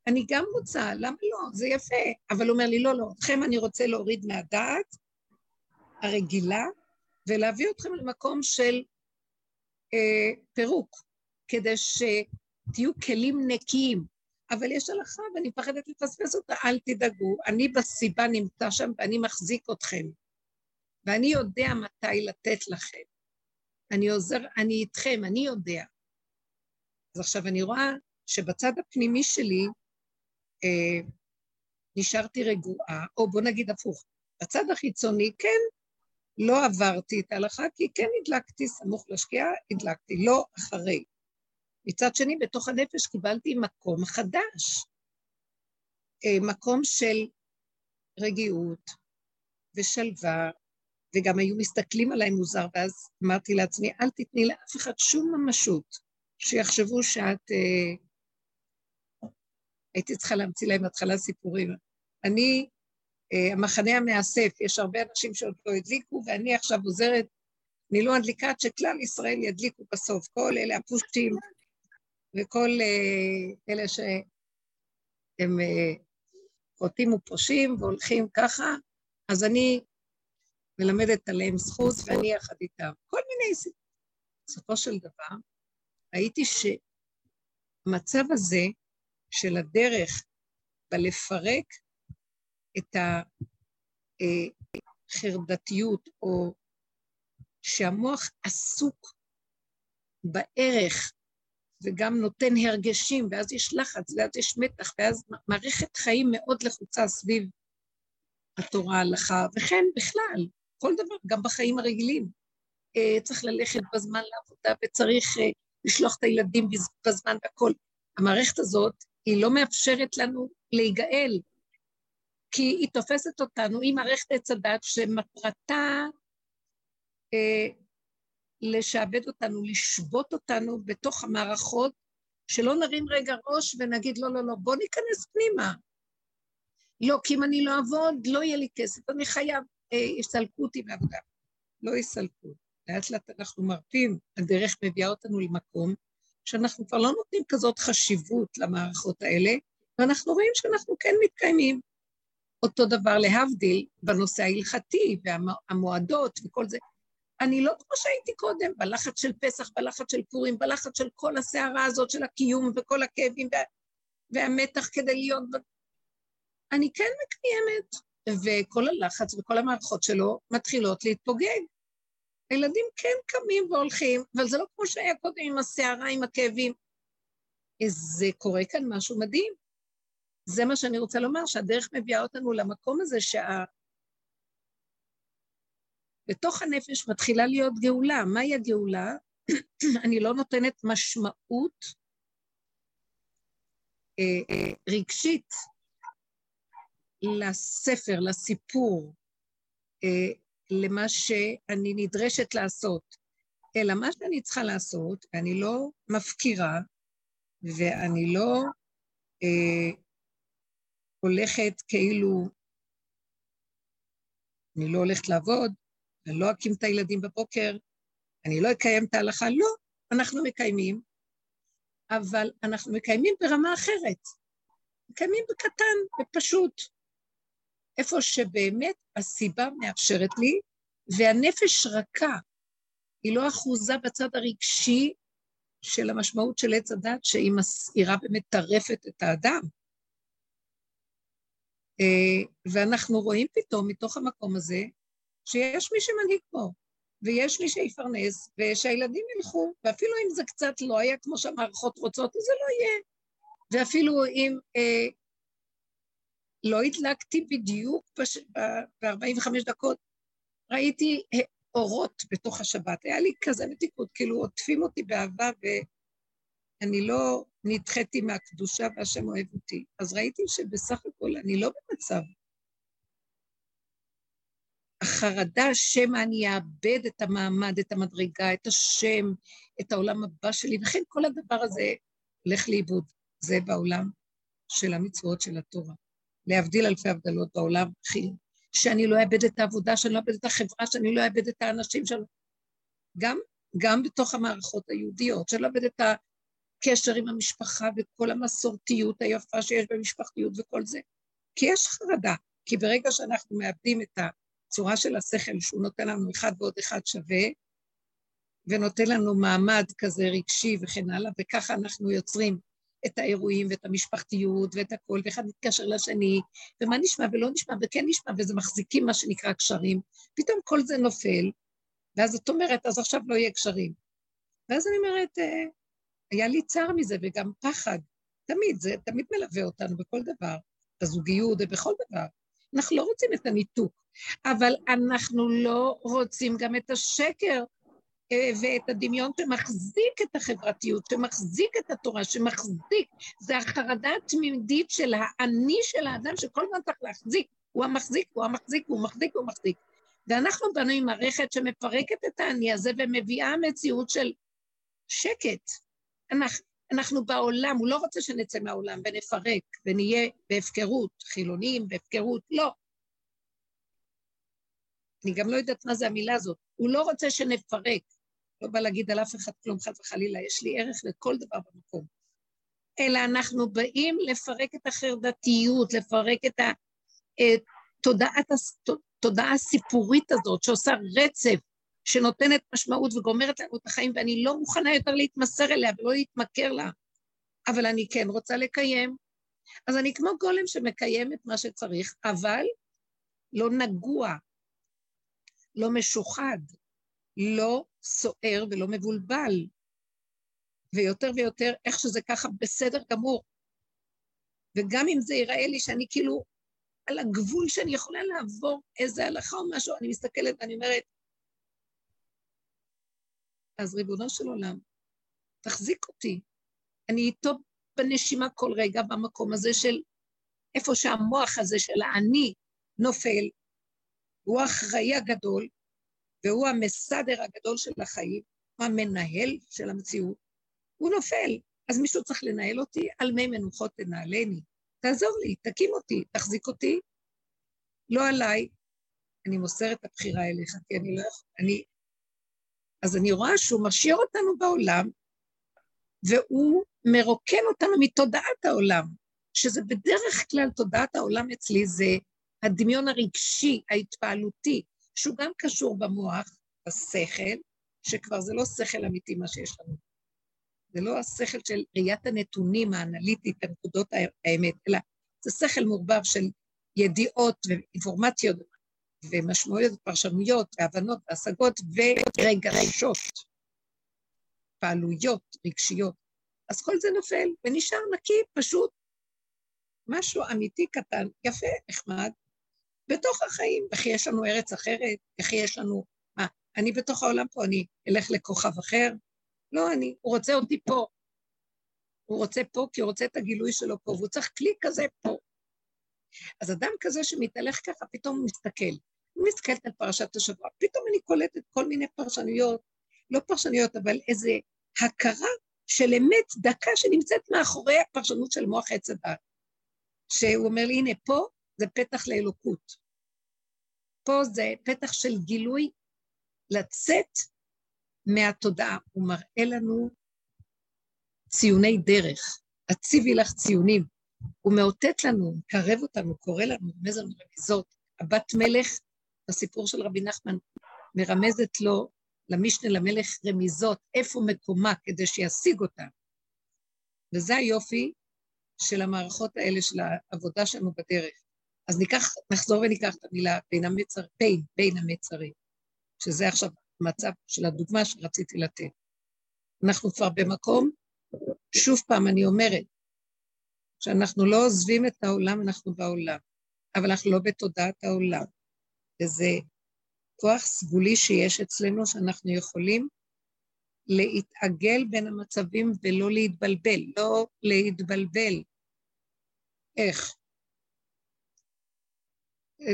אני גם רוצה, למה לא? זה יפה. אבל הוא אומר לי, לא, לא, אתכם אני רוצה להוריד מהדעת הרגילה ולהביא אתכם למקום של אה, פירוק, כדי שתהיו כלים נקיים. אבל יש הלכה ואני מפחדת לפספס אותה, אל תדאגו, אני בסיבה נמצא שם ואני מחזיק אתכם. ואני יודע מתי לתת לכם. אני עוזר, אני איתכם, אני יודע. אז עכשיו אני רואה שבצד הפנימי שלי אה, נשארתי רגועה, או בוא נגיד הפוך, בצד החיצוני כן לא עברתי את ההלכה, כי כן הדלקתי סמוך לשקיעה, הדלקתי, לא אחרי. מצד שני, בתוך הנפש קיבלתי מקום חדש, אה, מקום של רגיעות ושלווה, וגם היו מסתכלים עליי מוזר, ואז אמרתי לעצמי, אל תתני לאף אחד שום ממשות, שיחשבו שאת... אה, הייתי צריכה להמציא להם התחלה סיפורים. אני, אה, המחנה המאסף, יש הרבה אנשים שעוד לא הדליקו, ואני עכשיו עוזרת, אני לא מדליקה עד שכלל ישראל ידליקו בסוף, כל אלה הפושטים וכל אה, אלה שהם אה, חוטאים ופושעים והולכים ככה, אז אני מלמדת עליהם זכות ואני יחד איתם. כל מיני סיפורים. בסופו של דבר, ראיתי שהמצב הזה של הדרך בלפרק את החרדתיות, או שהמוח עסוק בערך וגם נותן הרגשים, ואז יש לחץ, ואז יש מתח, ואז מערכת חיים מאוד לחוצה סביב התורה, ההלכה, וכן בכלל, כל דבר, גם בחיים הרגילים. אה, צריך ללכת בזמן לעבודה וצריך אה, לשלוח את הילדים בזמן והכול. המערכת הזאת, היא לא מאפשרת לנו להיגאל, כי היא תופסת אותנו, היא מערכת עץ הדת שמטרתה אה, לשעבד אותנו, לשבות אותנו בתוך המערכות, שלא נרים רגע ראש ונגיד, לא, לא, לא, בוא ניכנס פנימה. לא, כי אם אני לא אעבוד, לא יהיה לי כסף, אני חייב, אה, יסלקו אותי מעבודה. לא יסלקו. לאט לאט אנחנו מרפים, הדרך מביאה אותנו למקום שאנחנו כבר לא נותנים כזאת חשיבות למערכות האלה, ואנחנו רואים שאנחנו כן מתקיימים. אותו דבר להבדיל בנושא ההלכתי והמועדות וכל זה. אני לא כמו שהייתי קודם, בלחץ של פסח, בלחץ של פורים, בלחץ של כל הסערה הזאת של הקיום וכל הכאבים וה... והמתח כדי להיות... אני כן מקיימת, וכל הלחץ וכל המערכות שלו מתחילות להתפוגג. הילדים כן קמים והולכים, אבל זה לא כמו שהיה קודם עם הסערה, עם הכאבים. זה קורה כאן משהו מדהים. זה מה שאני רוצה לומר, שהדרך מביאה אותנו למקום הזה שה... בתוך הנפש מתחילה להיות גאולה. מהי הגאולה? אני לא נותנת משמעות אה, אה, רגשית לספר, לסיפור, אה, למה שאני נדרשת לעשות, אלא מה שאני צריכה לעשות, ואני לא מפקירה, ואני לא אה, הולכת כאילו, אני לא הולכת לעבוד, אני לא אקים את הילדים בבוקר, אני לא אקיים את ההלכה, לא, אנחנו מקיימים, אבל אנחנו מקיימים ברמה אחרת. מקיימים בקטן, בפשוט. איפה שבאמת הסיבה מאפשרת לי, והנפש רכה, היא לא אחוזה בצד הרגשי של המשמעות של עץ הדת, שהיא מסעירה ומטרפת את האדם. אה, ואנחנו רואים פתאום מתוך המקום הזה שיש מי שמנהיג פה, ויש מי שיפרנס, ושהילדים ילכו, ואפילו אם זה קצת לא היה כמו שהמערכות רוצות, זה לא יהיה. ואפילו אם אה, לא הדלקתי בדיוק ב-45 דקות, ראיתי אורות בתוך השבת. היה לי כזה מתיקות, כאילו עוטפים אותי באהבה ואני לא נדחיתי מהקדושה והשם אוהב אותי. אז ראיתי שבסך הכל אני לא במצב. החרדה שמא אני אאבד את המעמד, את המדרגה, את השם, את העולם הבא שלי, וכן כל הדבר הזה הולך לאיבוד. זה בעולם של המצוות של התורה. להבדיל אלפי הבדלות בעולם, שאני לא אאבד את העבודה, שאני לא אאבד את החברה, שאני לא אאבד את האנשים שלנו. גם, גם בתוך המערכות היהודיות, של לאבד את הקשר עם המשפחה וכל המסורתיות היפה שיש במשפחתיות וכל זה. כי יש חרדה, כי ברגע שאנחנו מאבדים את הצורה של השכל, שהוא נותן לנו אחד ועוד אחד שווה, ונותן לנו מעמד כזה רגשי וכן הלאה, וככה אנחנו יוצרים את האירועים ואת המשפחתיות ואת הכל, ואחד מתקשר לשני, ומה נשמע ולא נשמע וכן נשמע, וזה מחזיקים מה שנקרא קשרים, פתאום כל זה נופל, ואז את אומרת, אז עכשיו לא יהיה קשרים. ואז אני אומרת, אה, היה לי צער מזה וגם פחד, תמיד, זה תמיד מלווה אותנו בכל דבר, בזוגיות ובכל דבר. אנחנו לא רוצים את הניתוק, אבל אנחנו לא רוצים גם את השקר אה, ואת הדמיון שמחזיק את החברתיות, שמחזיק את התורה, שמחזיק, זה החרדה התמידית של האני של האדם שכל הזמן צריך להחזיק, הוא המחזיק, הוא המחזיק, הוא מחזיק, הוא מחזיק. ואנחנו באנו עם מערכת שמפרקת את האני הזה ומביאה מציאות של שקט. אנחנו, אנחנו בעולם, הוא לא רוצה שנצא מהעולם ונפרק ונהיה בהפקרות, חילונים בהפקרות, לא. אני גם לא יודעת מה זה המילה הזאת. הוא לא רוצה שנפרק. לא בא להגיד על אף אחד כלום, חס וחלילה, יש לי ערך לכל דבר במקום. אלא אנחנו באים לפרק את החרדתיות, לפרק את התודעה הסיפורית הזאת, שעושה רצף, שנותנת משמעות וגומרת לנו את החיים, ואני לא מוכנה יותר להתמסר אליה ולא להתמכר לה, אבל אני כן רוצה לקיים. אז אני כמו גולם שמקיים את מה שצריך, אבל לא נגוע, לא משוחד, לא סוער ולא מבולבל. ויותר ויותר, איך שזה ככה, בסדר גמור. וגם אם זה ייראה לי שאני כאילו על הגבול שאני יכולה לעבור איזה הלכה או משהו, אני מסתכלת ואני אומרת, אז ריבונו של עולם, תחזיק אותי. אני איתו בנשימה כל רגע במקום הזה של איפה שהמוח הזה של האני נופל, הוא האחראי הגדול, והוא המסדר הגדול של החיים, הוא המנהל של המציאות, הוא נופל. אז מישהו צריך לנהל אותי, על מי מנוחות תנהלני. תעזור לי, תקים אותי, תחזיק אותי. לא עליי, אני מוסר את הבחירה אליך, כי אני לא יכול, אני... אז אני רואה שהוא משאיר אותנו בעולם, והוא מרוקן אותנו מתודעת העולם, שזה בדרך כלל תודעת העולם אצלי זה הדמיון הרגשי, ההתפעלותי, שהוא גם קשור במוח, בשכל, שכבר זה לא שכל אמיתי מה שיש לנו. זה לא השכל של ראיית הנתונים האנליטית, הנקודות האמת, אלא זה שכל מעורבב של ידיעות ואינפורמציות ומשמעויות ופרשנויות והבנות והשגות ורגשות, פעלויות רגשיות. אז כל זה נופל ונשאר נקי, פשוט משהו אמיתי קטן, יפה, נחמד, בתוך החיים. וכי יש לנו ארץ אחרת? וכי יש לנו... מה, אני בתוך העולם פה, אני אלך לכוכב אחר? לא אני, הוא רוצה אותי פה. הוא רוצה פה כי הוא רוצה את הגילוי שלו פה, והוא צריך כלי כזה פה. אז אדם כזה שמתהלך ככה, פתאום הוא מסתכל. מסתכלת על פרשת השבוע, פתאום אני קולטת כל מיני פרשנויות, לא פרשנויות, אבל איזה הכרה של אמת דקה שנמצאת מאחורי הפרשנות של מוח עץ הדת. שהוא אומר לי, הנה, פה זה פתח לאלוקות. פה זה פתח של גילוי לצאת מהתודעה. הוא מראה לנו ציוני דרך. הציבי לך ציונים. הוא מאותת לנו, מקרב אותנו, קורא לנו, רמז לנו רמיזות. הבת מלך, בסיפור של רבי נחמן, מרמזת לו, למשנה למלך רמיזות, איפה מקומה כדי שישיג אותה. וזה היופי של המערכות האלה, של העבודה שלנו בדרך. אז ניקח, נחזור וניקח את המילה בין המצר, בין, בין המצרים, שזה עכשיו המצב של הדוגמה שרציתי לתת. אנחנו כבר במקום, שוב פעם אני אומרת, שאנחנו לא עוזבים את העולם, אנחנו בעולם, אבל אנחנו לא בתודעת העולם. וזה כוח סגולי שיש אצלנו, שאנחנו יכולים להתעגל בין המצבים ולא להתבלבל, לא להתבלבל. איך?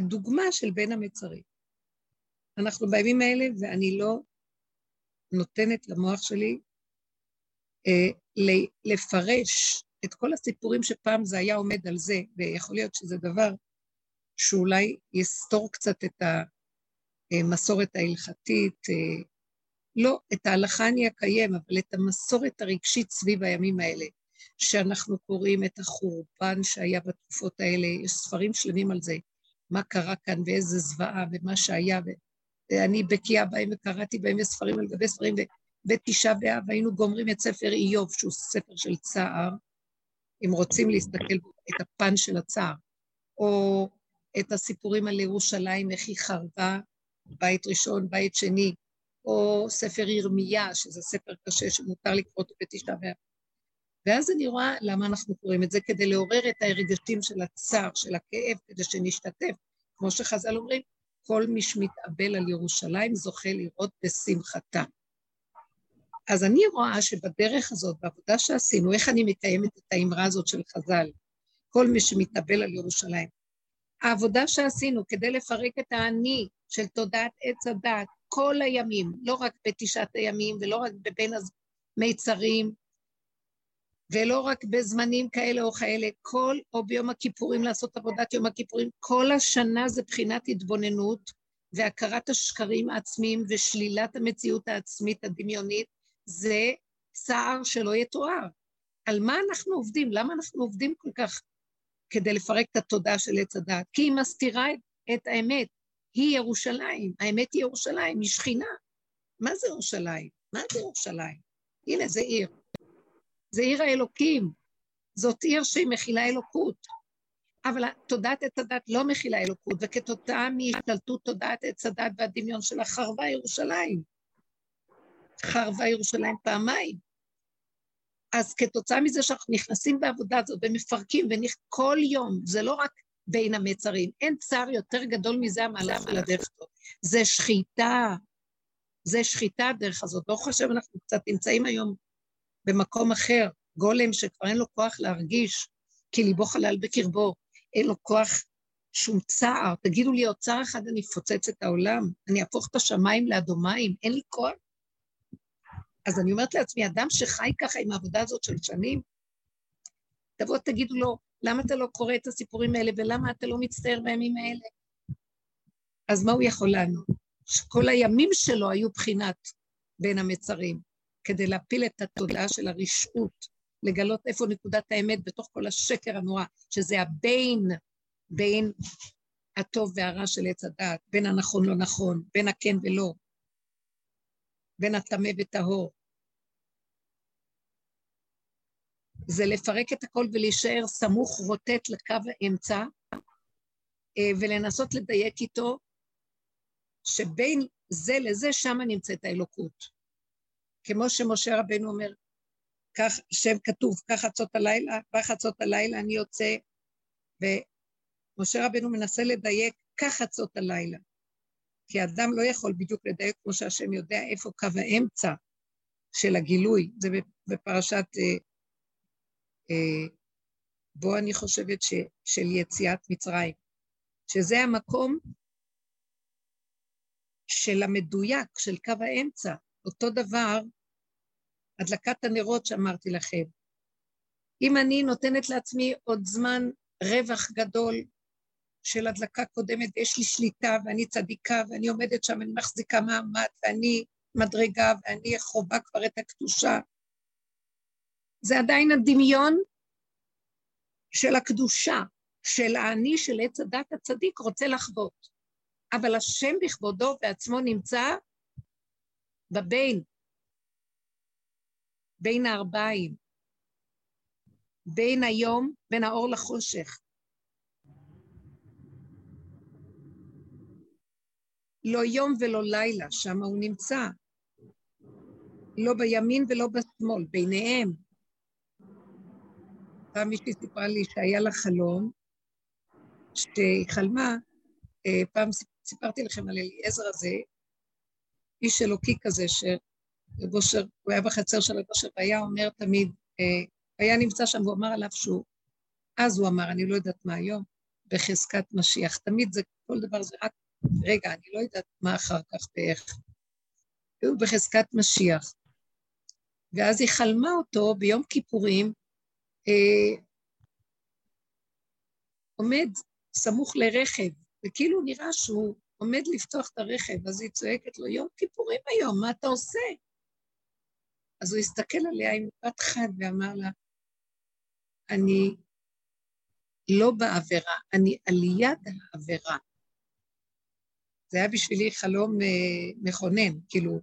דוגמה של בין המצרים. אנחנו בימים האלה, ואני לא נותנת למוח שלי אה, לפרש את כל הסיפורים שפעם זה היה עומד על זה, ויכול להיות שזה דבר שאולי יסתור קצת את המסורת ההלכתית, אה, לא, את ההלכה אני אקיים, אבל את המסורת הרגשית סביב הימים האלה, שאנחנו קוראים את החורבן שהיה בתקופות האלה, יש ספרים שלמים על זה, מה קרה כאן ואיזה זוועה ומה שהיה, ואני בקיאה בהם וקראתי בהם ספרים על גבי ספרים, ובתשעה באב היינו גומרים את ספר איוב, שהוא ספר של צער, אם רוצים להסתכל את הפן של הצער, או את הסיפורים על ירושלים, איך היא חרבה, בית ראשון, בית שני, או ספר ירמיה, שזה ספר קשה שמותר לקרוא אותו בתשעה באב. ואז אני רואה למה אנחנו קוראים את זה, כדי לעורר את הרגשים של הצער, של הכאב, כדי שנשתתף. כמו שחז"ל אומרים, כל מי שמתאבל על ירושלים זוכה לראות בשמחתה. אז אני רואה שבדרך הזאת, בעבודה שעשינו, איך אני מקיימת את האמרה הזאת של חז"ל, כל מי שמתאבל על ירושלים. העבודה שעשינו כדי לפרק את האני של תודעת עץ הדת כל הימים, לא רק בתשעת הימים ולא רק בבין המיצרים, ולא רק בזמנים כאלה או כאלה, כל, או ביום הכיפורים לעשות עבודת יום הכיפורים, כל השנה זה בחינת התבוננות והכרת השקרים העצמיים ושלילת המציאות העצמית הדמיונית, זה צער שלא יתואר. על מה אנחנו עובדים? למה אנחנו עובדים כל כך כדי לפרק את התודעה של עץ הדעת? כי היא מסתירה את, האמת. היא ירושלים, האמת היא ירושלים, היא שכינה. מה זה ירושלים? מה זה ירושלים? הנה, זה עיר. זה עיר האלוקים. זאת עיר שהיא מכילה אלוקות. אבל תודעת עץ הדת לא מכילה אלוקות, וכתוצאה מהשתלטות תודעת עץ הדת והדמיון שלה חרבה ירושלים. חרבה ירושלים פעמיים. אז כתוצאה מזה שאנחנו נכנסים בעבודה הזאת ומפרקים וכל יום, זה לא רק בין המצרים, אין צער יותר גדול מזה המהלך של הדרך הזאת. זה שחיטה, זה שחיטה הדרך הזאת. ברוך השם, אנחנו קצת נמצאים היום במקום אחר, גולם שכבר אין לו כוח להרגיש, כי ליבו חלל בקרבו, אין לו כוח שום צער. תגידו לי, עוד צער אחד אני אפוצץ את העולם, אני אהפוך את השמיים לאדומיים, אין לי כוח. אז אני אומרת לעצמי, אדם שחי ככה עם העבודה הזאת של שנים, תבואו תגידו לו, למה אתה לא קורא את הסיפורים האלה ולמה אתה לא מצטער בימים האלה? אז מה הוא יכול לענות? שכל הימים שלו היו בחינת בין המצרים, כדי להפיל את התודעה של הרשעות, לגלות איפה נקודת האמת בתוך כל השקר הנורא, שזה הבין, בין הטוב והרע של עץ הדעת, בין הנכון לא נכון, בין הכן ולא, בין הטמא וטהור. זה לפרק את הכל ולהישאר סמוך רוטט לקו האמצע, אה, ולנסות לדייק איתו, שבין זה לזה, שם נמצאת האלוקות. כמו שמשה רבנו אומר, כך, שם כתוב, כך חצות הלילה, בחצות הלילה אני יוצא, ומשה רבנו מנסה לדייק, כך חצות הלילה. כי אדם לא יכול בדיוק לדייק כמו שהשם יודע איפה קו האמצע של הגילוי, זה בפרשת אה, אה, בו אני חושבת ש, של יציאת מצרים, שזה המקום של המדויק, של קו האמצע. אותו דבר, הדלקת הנרות שאמרתי לכם. אם אני נותנת לעצמי עוד זמן רווח גדול של הדלקה קודמת, ויש לי שליטה, ואני צדיקה, ואני עומדת שם, אני מחזיקה מעמד, ואני מדרגה, ואני חווה כבר את הקדושה, זה עדיין הדמיון של הקדושה, של האני של עץ הדת הצדיק רוצה לחוות. אבל השם בכבודו בעצמו נמצא בבין, בין הארבעים, בין היום, בין האור לחושך. לא יום ולא לילה, שם הוא נמצא. לא בימין ולא בשמאל, ביניהם. פעם מישהי סיפרה לי שהיה לה חלום, שהיא חלמה, אה, פעם סיפרתי לכם על אליעזר הזה, איש אלוקי כזה, שבושר, הוא היה בחצר של הגושר, והיה אומר תמיד, אה, היה נמצא שם והוא אמר עליו שהוא, אז הוא אמר, אני לא יודעת מה היום, בחזקת משיח. תמיד זה, כל דבר זה רק, רגע, אני לא יודעת מה אחר כך ואיך. והוא בחזקת משיח. ואז היא חלמה אותו ביום כיפורים, אה, עומד סמוך לרכב, וכאילו נראה שהוא עומד לפתוח את הרכב, אז היא צועקת לו, יום כיפורים היום, מה אתה עושה? אז הוא הסתכל עליה עם בת חד ואמר לה, אני לא בעבירה, אני על יד העבירה. זה היה בשבילי חלום uh, מכונן, כאילו,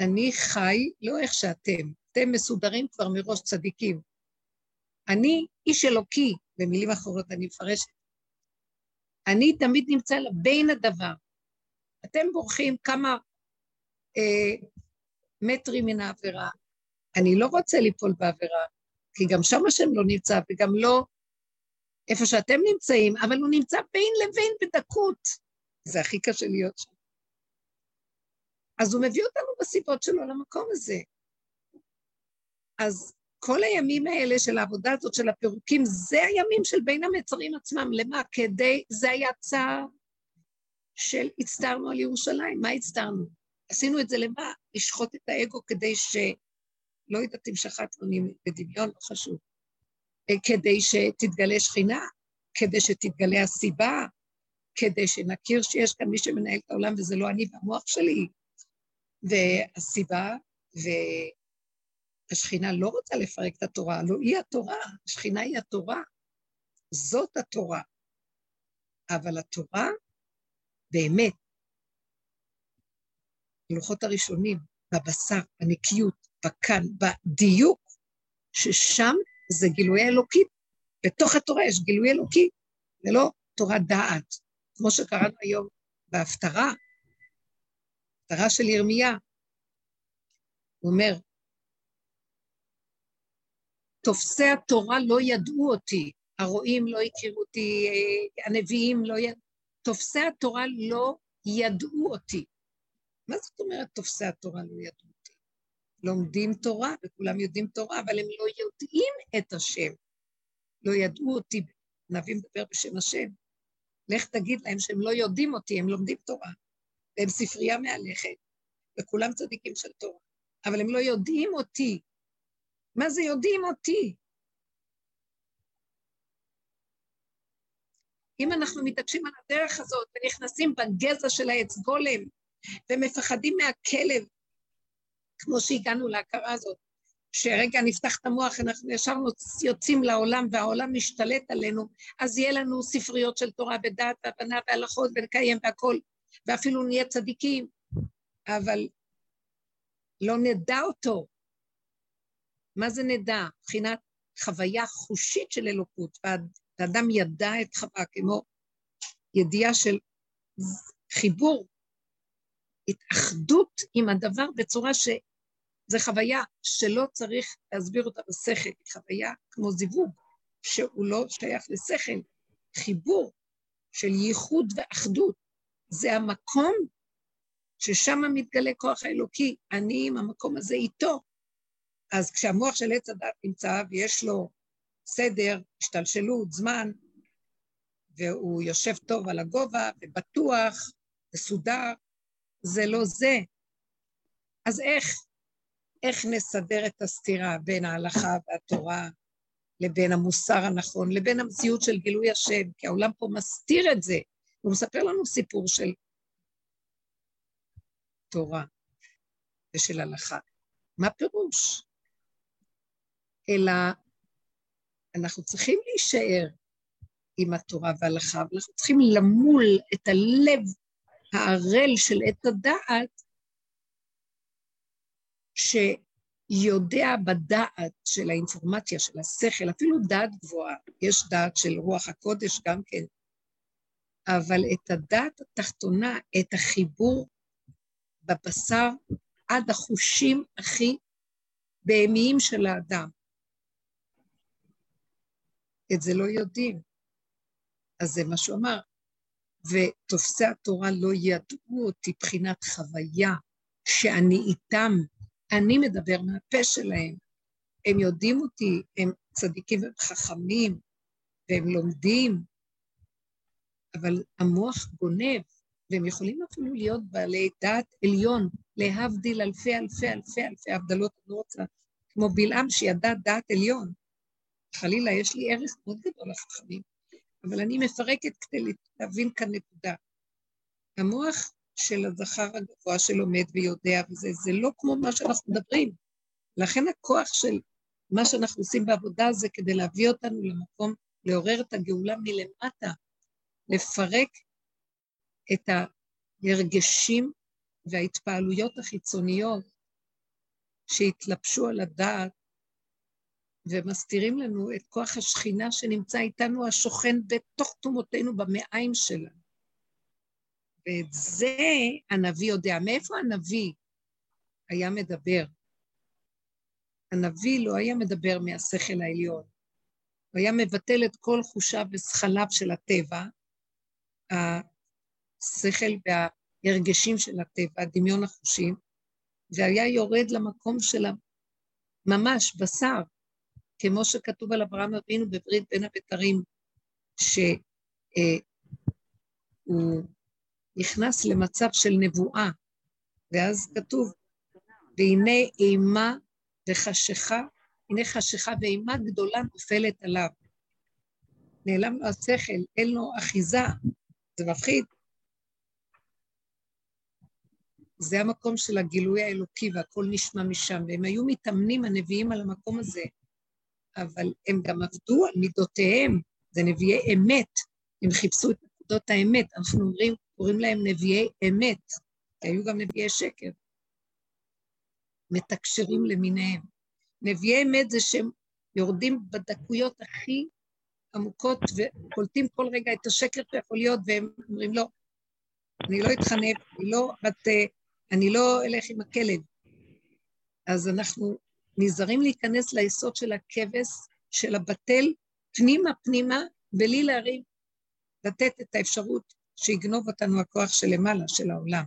אני חי לא איך שאתם, אתם מסודרים כבר מראש צדיקים. אני איש אלוקי, במילים אחרות אני מפרשת. אני תמיד נמצא בין הדבר. אתם בורחים כמה אה, מטרים מן העבירה. אני לא רוצה ליפול בעבירה, כי גם שם השם לא נמצא, וגם לא איפה שאתם נמצאים, אבל הוא נמצא בין לבין בדקות. זה הכי קשה להיות שם. אז הוא מביא אותנו בסיבות שלו למקום הזה. אז כל הימים האלה של העבודה הזאת של הפירוקים, זה הימים של בין המצרים עצמם. למה? כדי, זה היה צער של הצטערנו על ירושלים. מה הצטערנו? עשינו את זה למה? לשחוט את האגו כדי ש... לא יודעת אם שחטנו בדמיון, לא חשוב. אה, כדי שתתגלה שכינה, כדי שתתגלה הסיבה, כדי שנכיר שיש כאן מי שמנהל את העולם וזה לא אני והמוח שלי. והסיבה, והשכינה לא רוצה לפרק את התורה, לא היא התורה, השכינה היא התורה, זאת התורה. אבל התורה, באמת, הלוחות הראשונים, בבשר, בנקיות, בכאן, בדיוק, ששם זה גילוי אלוקי. בתוך התורה יש גילוי אלוקי, זה לא תורת דעת, כמו שקראנו היום בהפטרה, הפטרה של ירמיה. הוא אומר, תופסי התורה לא ידעו אותי, הרועים לא הכירו אותי, הנביאים לא ידעו, תופסי התורה לא ידעו אותי. מה זאת אומרת תופסי התורה לא ידעו? לומדים תורה, וכולם יודעים תורה, אבל הם לא יודעים את השם. לא ידעו אותי, נביא מדבר בשם השם. לך תגיד להם שהם לא יודעים אותי, הם לומדים תורה. והם ספרייה מהלכת, וכולם צדיקים של תורה. אבל הם לא יודעים אותי. מה זה יודעים אותי? אם אנחנו מתעקשים על הדרך הזאת ונכנסים בגזע של העץ גולם ומפחדים מהכלב, כמו שהגענו להכרה הזאת, שרגע נפתח את המוח, אנחנו ישר יוצאים לעולם והעולם משתלט עלינו, אז יהיה לנו ספריות של תורה ודעת והבנה והלכות ונקיים והכול, ואפילו נהיה צדיקים, אבל לא נדע אותו. מה זה נדע? מבחינת חוויה חושית של אלוקות, והאדם ידע את חווה כמו ידיעה של חיבור, התאחדות עם הדבר בצורה ש... זו חוויה שלא צריך להסביר אותה בשכל, היא חוויה כמו זיווג, שהוא לא שייך לשכל, חיבור של ייחוד ואחדות. זה המקום ששם מתגלה כוח האלוקי, אני עם המקום הזה איתו. אז כשהמוח של עץ הדת נמצא ויש לו סדר, השתלשלות, זמן, והוא יושב טוב על הגובה ובטוח, מסודר, זה לא זה. אז איך? איך נסדר את הסתירה בין ההלכה והתורה לבין המוסר הנכון, לבין המציאות של גילוי השם, כי העולם פה מסתיר את זה. הוא מספר לנו סיפור של תורה ושל הלכה. מה פירוש? אלא אנחנו צריכים להישאר עם התורה וההלכה, אבל אנחנו צריכים למול את הלב הערל של עת הדעת, שיודע בדעת של האינפורמציה, של השכל, אפילו דעת גבוהה, יש דעת של רוח הקודש גם כן, אבל את הדעת התחתונה, את החיבור בבשר עד החושים הכי בהמיים של האדם. את זה לא יודעים. אז זה מה שהוא אמר. ותופסי התורה לא ידעו אותי בחינת חוויה שאני איתם, אני מדבר מהפה שלהם. הם יודעים אותי, הם צדיקים וחכמים, והם לומדים, אבל המוח גונב, והם יכולים אפילו להיות בעלי דעת עליון, להבדיל אלפי אלפי אלפי אלפי הבדלות, אני רוצה, כמו בלעם שידע דעת עליון. חלילה, יש לי ערך מאוד גדול לחכמים, אבל אני מפרקת כדי להבין כאן נקודה. המוח של הזכר הגבוה שלומד ויודע וזה, זה לא כמו מה שאנחנו מדברים. לכן הכוח של מה שאנחנו עושים בעבודה זה כדי להביא אותנו למקום, לעורר את הגאולה מלמטה, לפרק את ההרגשים וההתפעלויות החיצוניות שהתלבשו על הדעת ומסתירים לנו את כוח השכינה שנמצא איתנו, השוכן בתוך תומותינו במעיים שלנו. ואת זה הנביא יודע. מאיפה הנביא היה מדבר? הנביא לא היה מדבר מהשכל העליון. הוא היה מבטל את כל חושיו וזכליו של הטבע, השכל וההרגשים של הטבע, דמיון החושים, והיה יורד למקום של ממש בשר, כמו שכתוב על אברהם אבינו בברית בין הבתרים, שהוא אה, נכנס למצב של נבואה, ואז כתוב, והנה אימה וחשיכה, הנה חשיכה ואימה גדולה נופלת עליו. נעלם לו השכל, אין לו אחיזה, זה מפחיד. זה המקום של הגילוי האלוקי והכל נשמע משם, והם היו מתאמנים, הנביאים, על המקום הזה. אבל הם גם עבדו על מידותיהם, זה נביאי אמת, הם חיפשו את נקודות האמת. אנחנו אומרים, קוראים להם נביאי אמת, כי היו גם נביאי שקר. מתקשרים למיניהם. נביאי אמת זה שהם יורדים בדקויות הכי עמוקות וקולטים כל רגע את השקר שיכול להיות, והם אומרים, לא, אני לא אתחנף, אני לא, בת, אני לא אלך עם הכלב. אז אנחנו נזהרים להיכנס ליסוד של הכבש, של הבטל, פנימה פנימה, בלי להרים, לתת את האפשרות שיגנוב אותנו הכוח של למעלה, של העולם.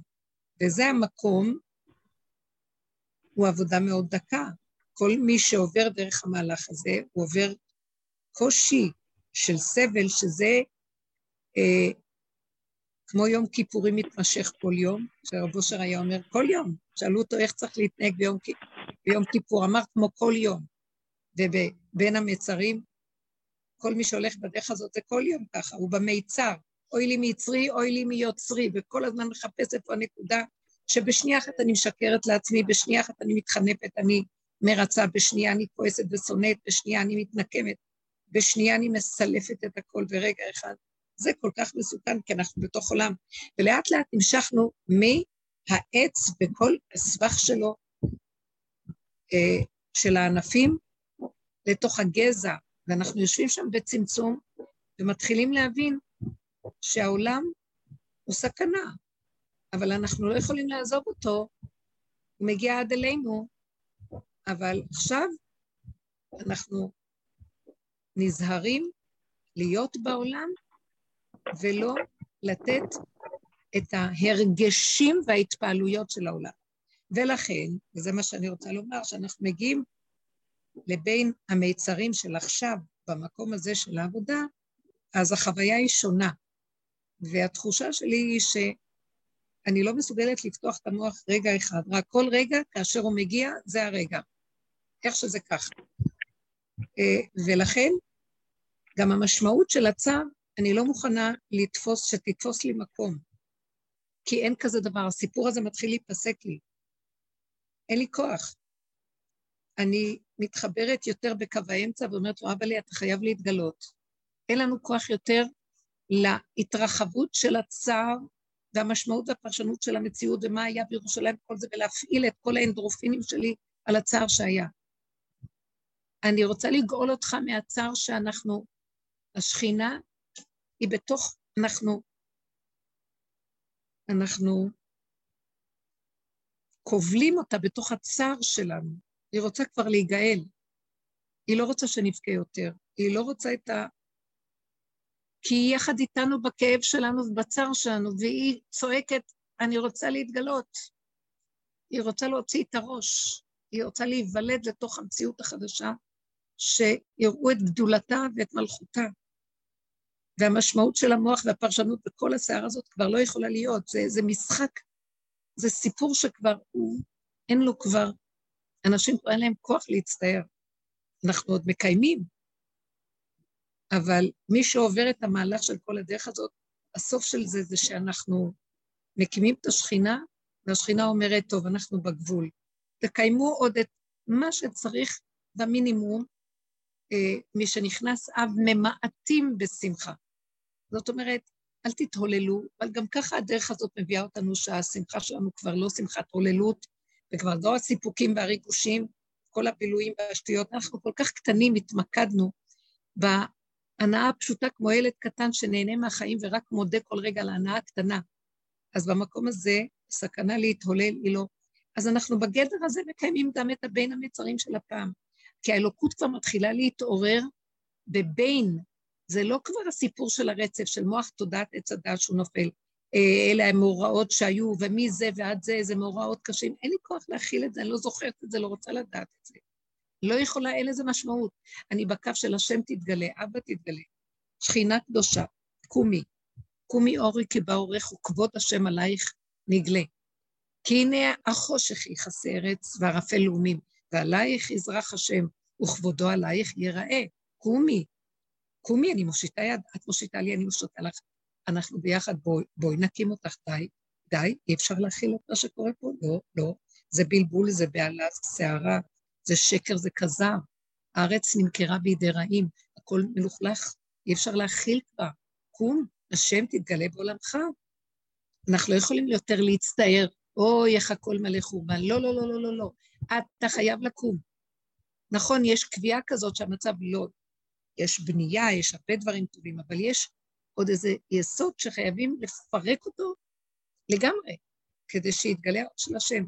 וזה המקום, הוא עבודה מאוד דקה. כל מי שעובר דרך המהלך הזה, הוא עובר קושי של סבל, שזה אה, כמו יום כיפורים מתמשך כל יום, שרב אושר היה אומר כל יום, שאלו אותו איך צריך להתנהג ביום, ביום כיפור, אמר כמו כל יום. ובין המצרים, כל מי שהולך בדרך הזאת זה כל יום ככה, הוא במיצר, אוי לי מיצרי, אוי לי מיוצרי, וכל הזמן מחפש איפה הנקודה שבשנייה אחת אני משקרת לעצמי, בשנייה אחת אני מתחנפת, אני מרצה, בשנייה אני כועסת ושונאת, בשנייה אני מתנקמת, בשנייה אני מסלפת את הכל ברגע אחד. זה כל כך מסוכן, כי אנחנו בתוך עולם. ולאט לאט המשכנו מהעץ בכל הסבך שלו, של הענפים, לתוך הגזע, ואנחנו יושבים שם בצמצום, ומתחילים להבין שהעולם הוא סכנה, אבל אנחנו לא יכולים לעזוב אותו, הוא מגיע עד אלינו, אבל עכשיו אנחנו נזהרים להיות בעולם ולא לתת את ההרגשים וההתפעלויות של העולם. ולכן, וזה מה שאני רוצה לומר, שאנחנו מגיעים לבין המיצרים של עכשיו, במקום הזה של העבודה, אז החוויה היא שונה. והתחושה שלי היא שאני לא מסוגלת לפתוח את המוח רגע אחד, רק כל רגע, כאשר הוא מגיע, זה הרגע. איך שזה ככה. אה, ולכן, גם המשמעות של הצו, אני לא מוכנה לתפוס, שתתפוס לי מקום. כי אין כזה דבר, הסיפור הזה מתחיל להיפסק לי. אין לי כוח. אני מתחברת יותר בקו האמצע ואומרת לו, אבא לי, אתה חייב להתגלות. אין לנו כוח יותר להתרחבות של הצער והמשמעות והפרשנות של המציאות ומה היה בירושלים וכל זה, ולהפעיל את כל האנדרופינים שלי על הצער שהיה. אני רוצה לגאול אותך מהצער שאנחנו, השכינה היא בתוך, אנחנו, אנחנו כובלים אותה בתוך הצער שלנו. היא רוצה כבר להיגאל. היא לא רוצה שנבכה יותר. היא לא רוצה את ה... כי היא יחד איתנו בכאב שלנו ובצער שלנו, והיא צועקת, אני רוצה להתגלות. היא רוצה להוציא את הראש. היא רוצה להיוולד לתוך המציאות החדשה, שיראו את גדולתה ואת מלכותה. והמשמעות של המוח והפרשנות בכל הסערה הזאת כבר לא יכולה להיות. זה, זה משחק, זה סיפור שכבר הוא, אין לו כבר, אנשים כבר אין להם כוח להצטער. אנחנו עוד מקיימים, אבל מי שעובר את המהלך של כל הדרך הזאת, הסוף של זה זה שאנחנו מקימים את השכינה, והשכינה אומרת, טוב, אנחנו בגבול. תקיימו עוד את מה שצריך במינימום, אה, שנכנס אב ממעטים בשמחה. זאת אומרת, אל תתהוללו, אבל גם ככה הדרך הזאת מביאה אותנו שהשמחה שלנו כבר לא שמחת הוללות, וכבר לא הסיפוקים והריגושים, כל הבילויים והשטויות. אנחנו כל כך קטנים, התמקדנו בהנאה הפשוטה כמו ילד קטן שנהנה מהחיים ורק מודה כל רגע על ההנאה הקטנה. אז במקום הזה, סכנה להתהולל היא לא. אז אנחנו בגדר הזה מקיימים גם את הבין המצרים של הפעם. כי האלוקות כבר מתחילה להתעורר בבין, זה לא כבר הסיפור של הרצף של מוח תודעת עץ הדעת שהוא נופל. אה, אלה המאורעות שהיו, ומי זה ועד זה, איזה מאורעות קשים. אין לי כוח להכיל את זה, אני לא זוכרת את זה, לא רוצה לדעת את זה. לא יכולה, אין לזה משמעות. אני בקו של השם תתגלה, אבא תתגלה. שכינה קדושה, קומי, קומי אורי כבאורך וכבוד השם עלייך נגלה. כי הנה החושך יכסה ארץ וערפל לאומים, ועלייך יזרח השם, וכבודו עלייך ייראה. קומי, קומי, אני מושיטה יד, את מושיטה לי, אני מושיטה לך. אנחנו ביחד, בואי, בואי נקים אותך, די, די, אי אפשר להכיל את מה שקורה פה? לא, לא. זה בלבול, זה בהלה, זה סערה, זה שקר, זה כזב. הארץ נמכרה בידי רעים, הכל מלוכלך, אי אפשר להכיל כבר. קום, השם תתגלה בעולמך. אנחנו לא יכולים יותר להצטער, אוי, איך הכל מלא חורבן. לא, לא, לא, לא, לא, לא. אתה חייב לקום. נכון, יש קביעה כזאת שהמצב לא... יש בנייה, יש הרבה דברים טובים, אבל יש עוד איזה יסוד שחייבים לפרק אותו לגמרי, כדי שיתגלה האור של השם.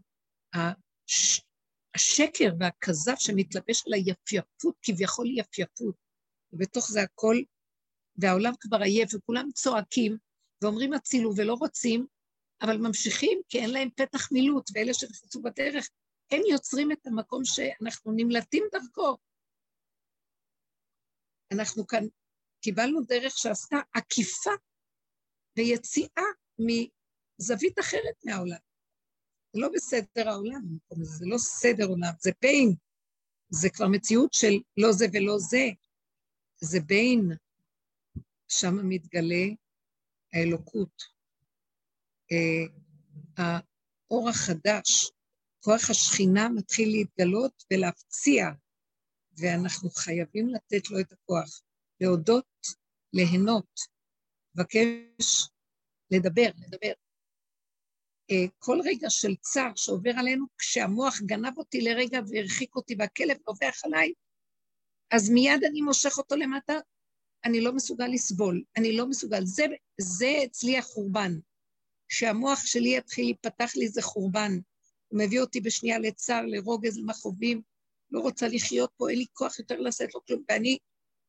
הש... השקר והכזב שמתלבש על היפייפות, כביכול יפייפות, ובתוך זה הכל, והעולם כבר עייף, וכולם צועקים, ואומרים הצילו ולא רוצים, אבל ממשיכים כי אין להם פתח מילוט, ואלה שנכנסו בדרך, הם יוצרים את המקום שאנחנו נמלטים דרכו. אנחנו כאן קיבלנו דרך שעשתה עקיפה ויציאה מזווית אחרת מהעולם. זה לא בסדר העולם, זה לא סדר עולם, זה בין, זה כבר מציאות של לא זה ולא זה, זה בין, שם מתגלה האלוקות. אה, האור החדש, כוח השכינה מתחיל להתגלות ולהפציע, ואנחנו חייבים לתת לו את הכוח. להודות, ליהנות, לבקש, לדבר, לדבר. אה, כל רגע של צער שעובר עלינו, כשהמוח גנב אותי לרגע והרחיק אותי והכלב נובח עליי, אז מיד אני מושך אותו למטה, אני לא מסוגל לסבול, אני לא מסוגל. זה, זה אצלי החורבן. כשהמוח שלי יתחיל להיפתח לי זה חורבן. הוא מביא אותי בשנייה לצער, לרוגז, למכאובים, לא רוצה לחיות פה, אין לי כוח יותר לשאת לו כלום, ואני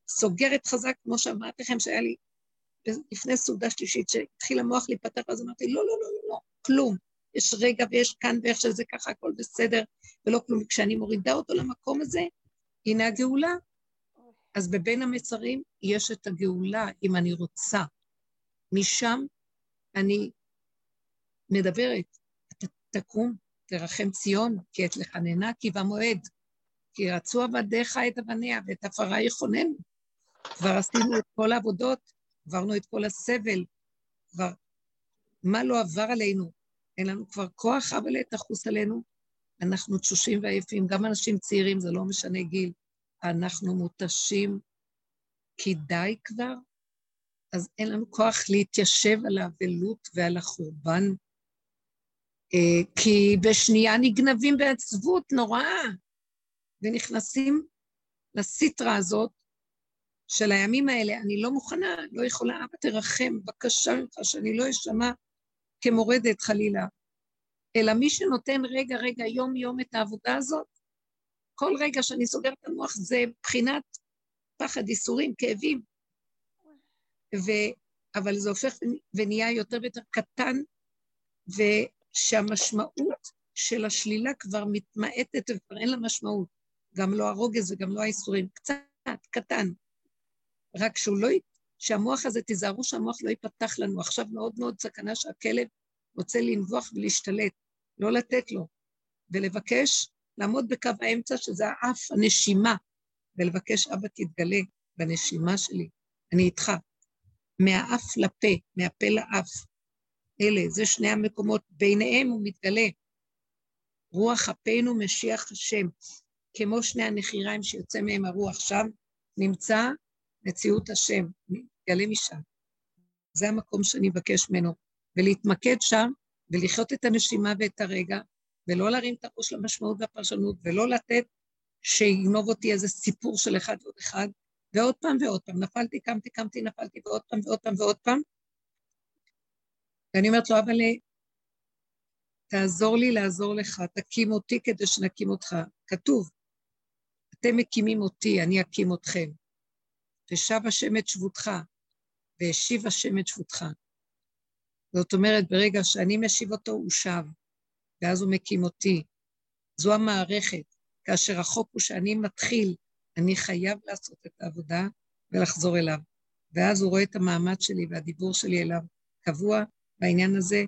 סוגרת חזק, כמו שאמרתי לכם, שהיה לי לפני סעודה שלישית, שהתחיל המוח להיפתח, אז אמרתי, לא, לא, לא, לא, לא, כלום. יש רגע ויש כאן ואיך שזה ככה, הכל בסדר, ולא כלום. כשאני מורידה אותו למקום הזה, הנה הגאולה. אז בבין המצרים יש את הגאולה, אם אני רוצה. משם אני מדברת, תקום, תרחם ציון, כי את לחננה כי במועד. כי רצו עבדיך את אבניה ואת עפרה יכוננו. כבר עשינו את כל העבודות, עברנו את כל הסבל, כבר מה לא עבר עלינו? אין לנו כבר כוח אבל תחוס עלינו. אנחנו תשושים ועייפים, גם אנשים צעירים, זה לא משנה גיל. אנחנו מותשים כי די כבר, אז אין לנו כוח להתיישב על האבלות ועל החורבן, אה, כי בשנייה נגנבים בעצבות נוראה, ונכנסים לסיטרה הזאת של הימים האלה, אני לא מוכנה, לא יכולה, אבא תרחם, בבקשה ממך, שאני לא אשמע כמורדת חלילה, אלא מי שנותן רגע רגע יום יום את העבודה הזאת, כל רגע שאני סוגרת את המוח זה בחינת פחד, ייסורים, כאבים. ו... אבל זה הופך ונהיה יותר ויותר קטן, ושהמשמעות של השלילה כבר מתמעטת וכבר אין לה משמעות. גם לא הרוגז וגם לא האיסורים. קצת, קטן. רק שהוא לא, שהמוח הזה, תיזהרו שהמוח לא ייפתח לנו. עכשיו מאוד מאוד סכנה שהכלב רוצה לנבוח ולהשתלט, לא לתת לו, ולבקש לעמוד בקו האמצע, שזה האף, הנשימה, ולבקש, אבא, תתגלה בנשימה שלי, אני איתך. מהאף לפה, מהפה לאף. אלה, זה שני המקומות, ביניהם הוא מתגלה. רוח אפינו משיח השם, כמו שני הנחיריים שיוצא מהם הרוח שם, נמצא מציאות השם, מתגלה משם. זה המקום שאני אבקש ממנו, ולהתמקד שם, ולחיות את הנשימה ואת הרגע, ולא להרים את הראש למשמעות והפרשנות, ולא לתת שיגנוב אותי איזה סיפור של אחד ועוד אחד, ועוד פעם ועוד פעם, נפלתי, קמתי, קמתי, נפלתי, ועוד פעם ועוד פעם ועוד פעם. ואני אומרת לו, אבל תעזור לי לעזור לך, תקים אותי כדי שנקים אותך. כתוב, אתם מקימים אותי, אני אקים אתכם. ושב השם את שבותך, והשיב השם את שבותך. זאת אומרת, ברגע שאני משיב אותו, הוא שב, ואז הוא מקים אותי. זו המערכת. כאשר החוק הוא שאני מתחיל, אני חייב לעשות את העבודה ולחזור אליו. ואז הוא רואה את המעמד שלי והדיבור שלי אליו קבוע בעניין הזה,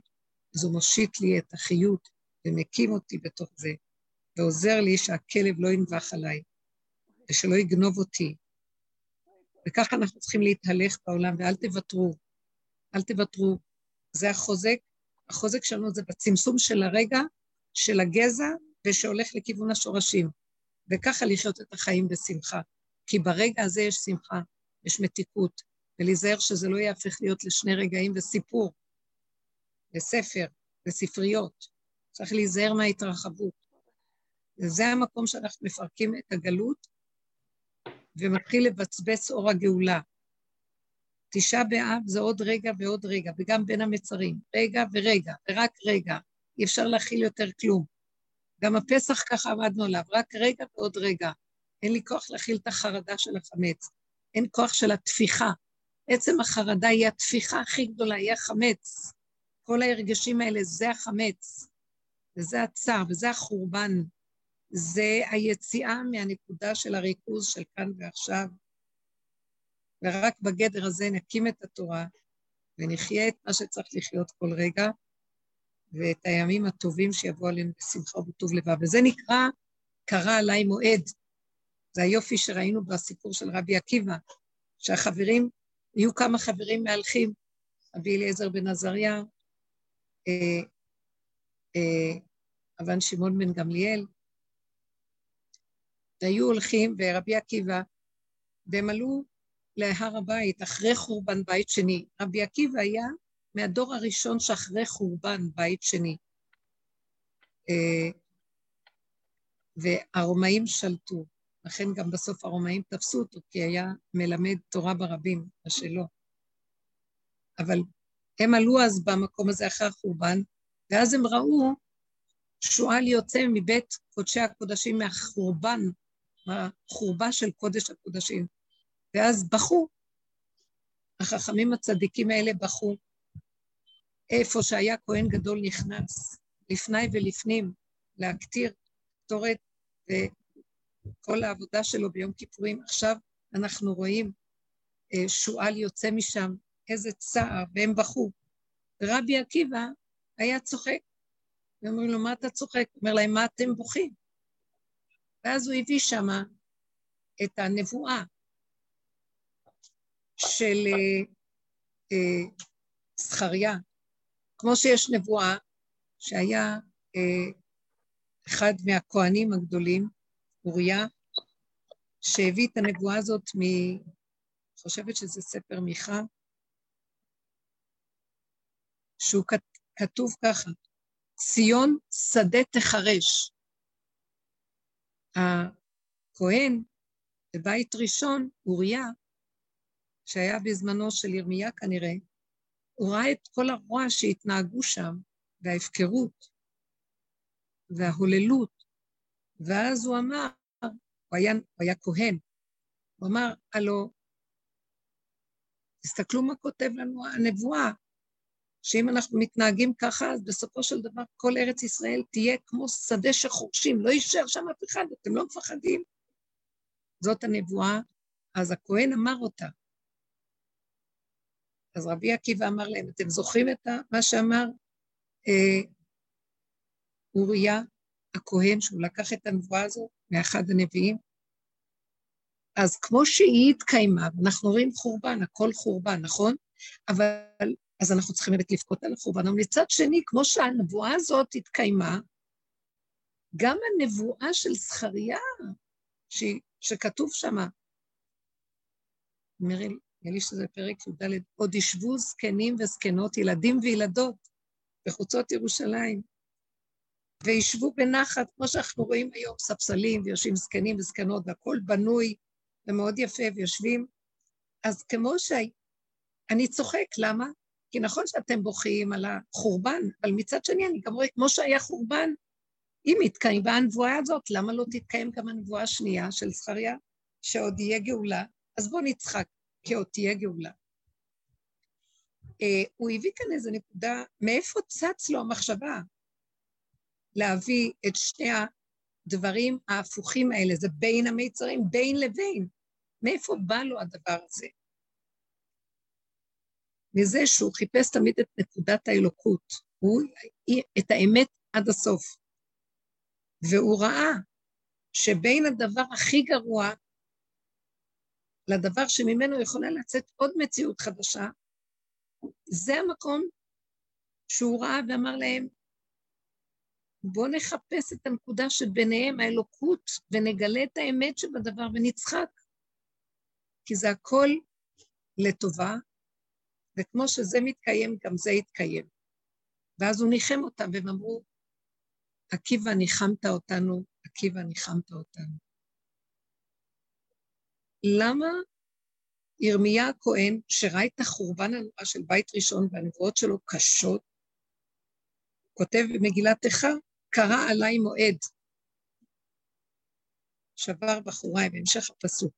אז הוא מושיט לי את החיות ומקים אותי בתוך זה, ועוזר לי שהכלב לא ינבח עליי, ושלא יגנוב אותי. וככה אנחנו צריכים להתהלך בעולם, ואל תוותרו. אל תוותרו. זה החוזק, החוזק שלנו זה בצמצום של הרגע, של הגזע, ושהולך לכיוון השורשים. וככה לחיות את החיים בשמחה. כי ברגע הזה יש שמחה, יש מתיקות, ולהיזהר שזה לא יהפך להיות לשני רגעים וסיפור, לספר, לספריות. צריך להיזהר מההתרחבות. וזה המקום שאנחנו מפרקים את הגלות ומתחיל לבצבץ אור הגאולה. תשעה באב זה עוד רגע ועוד רגע, וגם בין המצרים. רגע ורגע, ורק רגע. אי אפשר להכיל יותר כלום. גם הפסח ככה עמדנו עליו, רק רגע ועוד רגע. אין לי כוח להכיל את החרדה של החמץ. אין כוח של התפיחה. עצם החרדה היא התפיחה הכי גדולה, היא החמץ. כל ההרגשים האלה זה החמץ, וזה הצער, וזה החורבן. זה היציאה מהנקודה של הריכוז של כאן ועכשיו. ורק בגדר הזה נקים את התורה ונחיה את מה שצריך לחיות כל רגע, ואת הימים הטובים שיבואו עלינו בשמחה ובטוב לבב. וזה נקרא, קרא עליי מועד. זה היופי שראינו בסיפור של רבי עקיבא, שהחברים, יהיו כמה חברים מהלכים, רבי אליעזר בן עזריה, אה, אה, אבן שמעון בן גמליאל, והיו הולכים, ורבי עקיבא, והם עלו להר הבית אחרי חורבן בית שני. רבי עקיבא היה מהדור הראשון שאחרי חורבן בית שני. אה, והרומאים שלטו, לכן גם בסוף הרומאים תפסו אותו, כי היה מלמד תורה ברבים, מה שלא. אבל הם עלו אז במקום הזה אחרי החורבן, ואז הם ראו שועל יוצא מבית קודשי הקודשים מהחורבן, מהחורבה של קודש הקודשים. ואז בכו. החכמים הצדיקים האלה בכו. איפה שהיה כהן גדול נכנס, לפני ולפנים, להקטיר קטורת וכל העבודה שלו ביום כיפורים. עכשיו אנחנו רואים אה, שועל יוצא משם, איזה צער, והם בכו. ורבי עקיבא היה צוחק. ואומרים לו, מה אתה צוחק? הוא אומר להם, מה אתם בוכים? ואז הוא הביא שם את הנבואה של אה, אה, זכריה. כמו שיש נבואה שהיה אה, אחד מהכוהנים הגדולים, אוריה, שהביא את הנבואה הזאת מ... חושבת שזה ספר מיכה, שהוא כתוב ככה, ציון שדה תחרש. הכהן בבית ראשון, אוריה, שהיה בזמנו של ירמיה כנראה, הוא ראה את כל הרוע שהתנהגו שם, וההפקרות, וההוללות, ואז הוא אמר, הוא היה, הוא היה כהן, הוא אמר, הלו, תסתכלו מה כותב לנו הנבואה, שאם אנחנו מתנהגים ככה, אז בסופו של דבר כל ארץ ישראל תהיה כמו שדה שחורשים, לא יישאר שם אף אחד, אתם לא מפחדים? זאת הנבואה, אז הכהן אמר אותה. אז רבי עקיבא אמר להם, אתם זוכרים את מה שאמר אה, אוריה הכהן, שהוא לקח את הנבואה הזו מאחד הנביאים? אז כמו שהיא התקיימה, אנחנו רואים חורבן, הכל חורבן, נכון? אבל אז אנחנו צריכים באמת לבכות על החורבן. אבל מצד שני, כמו שהנבואה הזאת התקיימה, גם הנבואה של זכריה, ש... שכתוב שם, נראה לי שזה פרק י"ד, עוד ישבו זקנים וזקנות, ילדים וילדות, בחוצות ירושלים, וישבו בנחת, כמו שאנחנו רואים היום, ספסלים, ויושבים זקנים וזקנות, והכול בנוי ומאוד יפה, ויושבים. אז כמו ש... אני צוחק, למה? כי נכון שאתם בוכים על החורבן, אבל מצד שני אני גם רואה, כמו שהיה חורבן, אם התקיימה הנבואה הזאת, למה לא תתקיים גם הנבואה השנייה של זכריה, שעוד יהיה גאולה? אז בואו נצחק, כי עוד תהיה גאולה. Uh, הוא הביא כאן איזו נקודה, מאיפה צץ לו המחשבה להביא את שני הדברים ההפוכים האלה, זה בין המיצרים, בין לבין. מאיפה בא לו הדבר הזה? מזה שהוא חיפש תמיד את נקודת האלוקות, הוא, את האמת עד הסוף. והוא ראה שבין הדבר הכי גרוע לדבר שממנו יכולה לצאת עוד מציאות חדשה, זה המקום שהוא ראה ואמר להם, בואו נחפש את הנקודה שביניהם, האלוקות, ונגלה את האמת שבדבר ונצחק. כי זה הכל לטובה, וכמו שזה מתקיים, גם זה יתקיים. ואז הוא ניחם אותם, והם אמרו, עקיבא ניחמת אותנו, עקיבא ניחמת אותנו. למה ירמיה הכהן, שראה את החורבן הנורא של בית ראשון והנבואות שלו קשות, כותב במגילת איכה, קרא עליי מועד. שבר בחוריי, בהמשך הפסוק.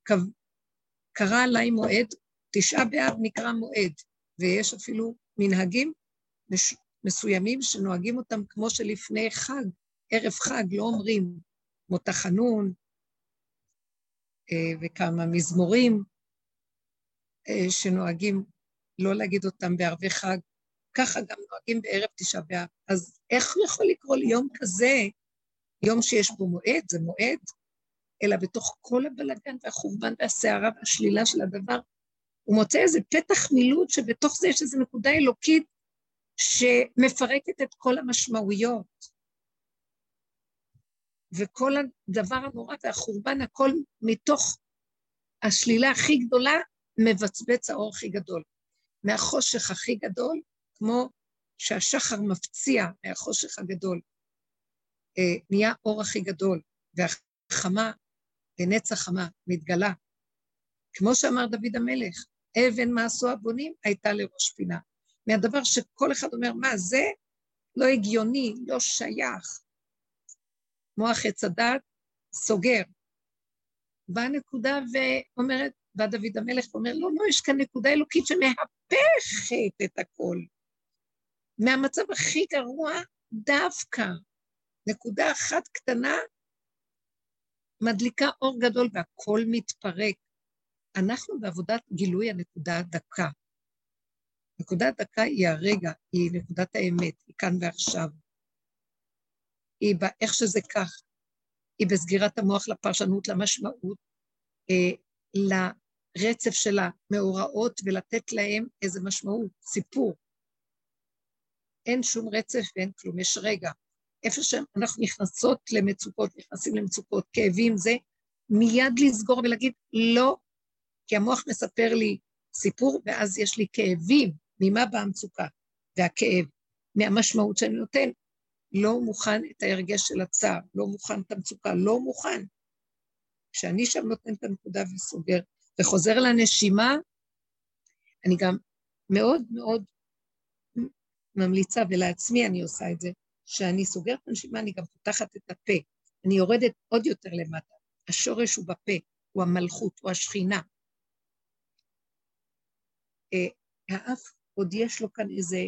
קרא עליי מועד, תשעה באב נקרא מועד, ויש אפילו מנהגים מסוימים שנוהגים אותם כמו שלפני חג, ערב חג, לא אומרים מותחנון אה, וכמה מזמורים אה, שנוהגים לא להגיד אותם בערבי חג, ככה גם נוהגים בערב תשעה באב. אז איך יכול לקרוא ליום כזה, יום שיש בו מועד, זה מועד, אלא בתוך כל הבלגן והחורבן והסערה והשלילה של הדבר, הוא מוצא איזה פתח מילוט שבתוך זה יש איזו נקודה אלוקית שמפרקת את כל המשמעויות. וכל הדבר הנורא והחורבן, הכל מתוך השלילה הכי גדולה, מבצבץ האור הכי גדול. מהחושך הכי גדול, כמו שהשחר מפציע מהחושך הגדול, אה, נהיה אור הכי גדול, והחמה, לנצח חמה, מתגלה. כמו שאמר דוד המלך, אבן מעשו הבונים הייתה לראש פינה. מהדבר שכל אחד אומר, מה זה? לא הגיוני, לא שייך. מוח עץ הדת סוגר. באה נקודה ואומרת, בא דוד המלך ואומר, לא, לא, יש כאן נקודה אלוקית שמהפכת את הכל. מהמצב הכי גרוע, דווקא נקודה אחת קטנה מדליקה אור גדול והכל מתפרק. אנחנו בעבודת גילוי הנקודה הדקה. נקודה הדקה היא הרגע, היא נקודת האמת, היא כאן ועכשיו. היא באיך שזה כך, היא בסגירת המוח לפרשנות, למשמעות, אה, לרצף של המאורעות ולתת להם איזה משמעות, סיפור. אין שום רצף ואין כלום, יש רגע. איפה שאנחנו נכנסות למצוקות, נכנסים למצוקות, כאבים, זה מיד לסגור ולהגיד, לא, כי המוח מספר לי סיפור, ואז יש לי כאבים. ממה באה המצוקה והכאב? מהמשמעות שאני נותן. לא מוכן את ההרגש של הצער, לא מוכן את המצוקה, לא מוכן. כשאני שם נותן את הנקודה וסוגר, וחוזר לנשימה, אני גם מאוד מאוד ממליצה, ולעצמי אני עושה את זה, שאני סוגרת את הנשימה, אני גם פותחת את הפה. אני יורדת עוד יותר למטה. השורש הוא בפה, הוא המלכות, הוא השכינה. האף עוד יש לו כאן איזה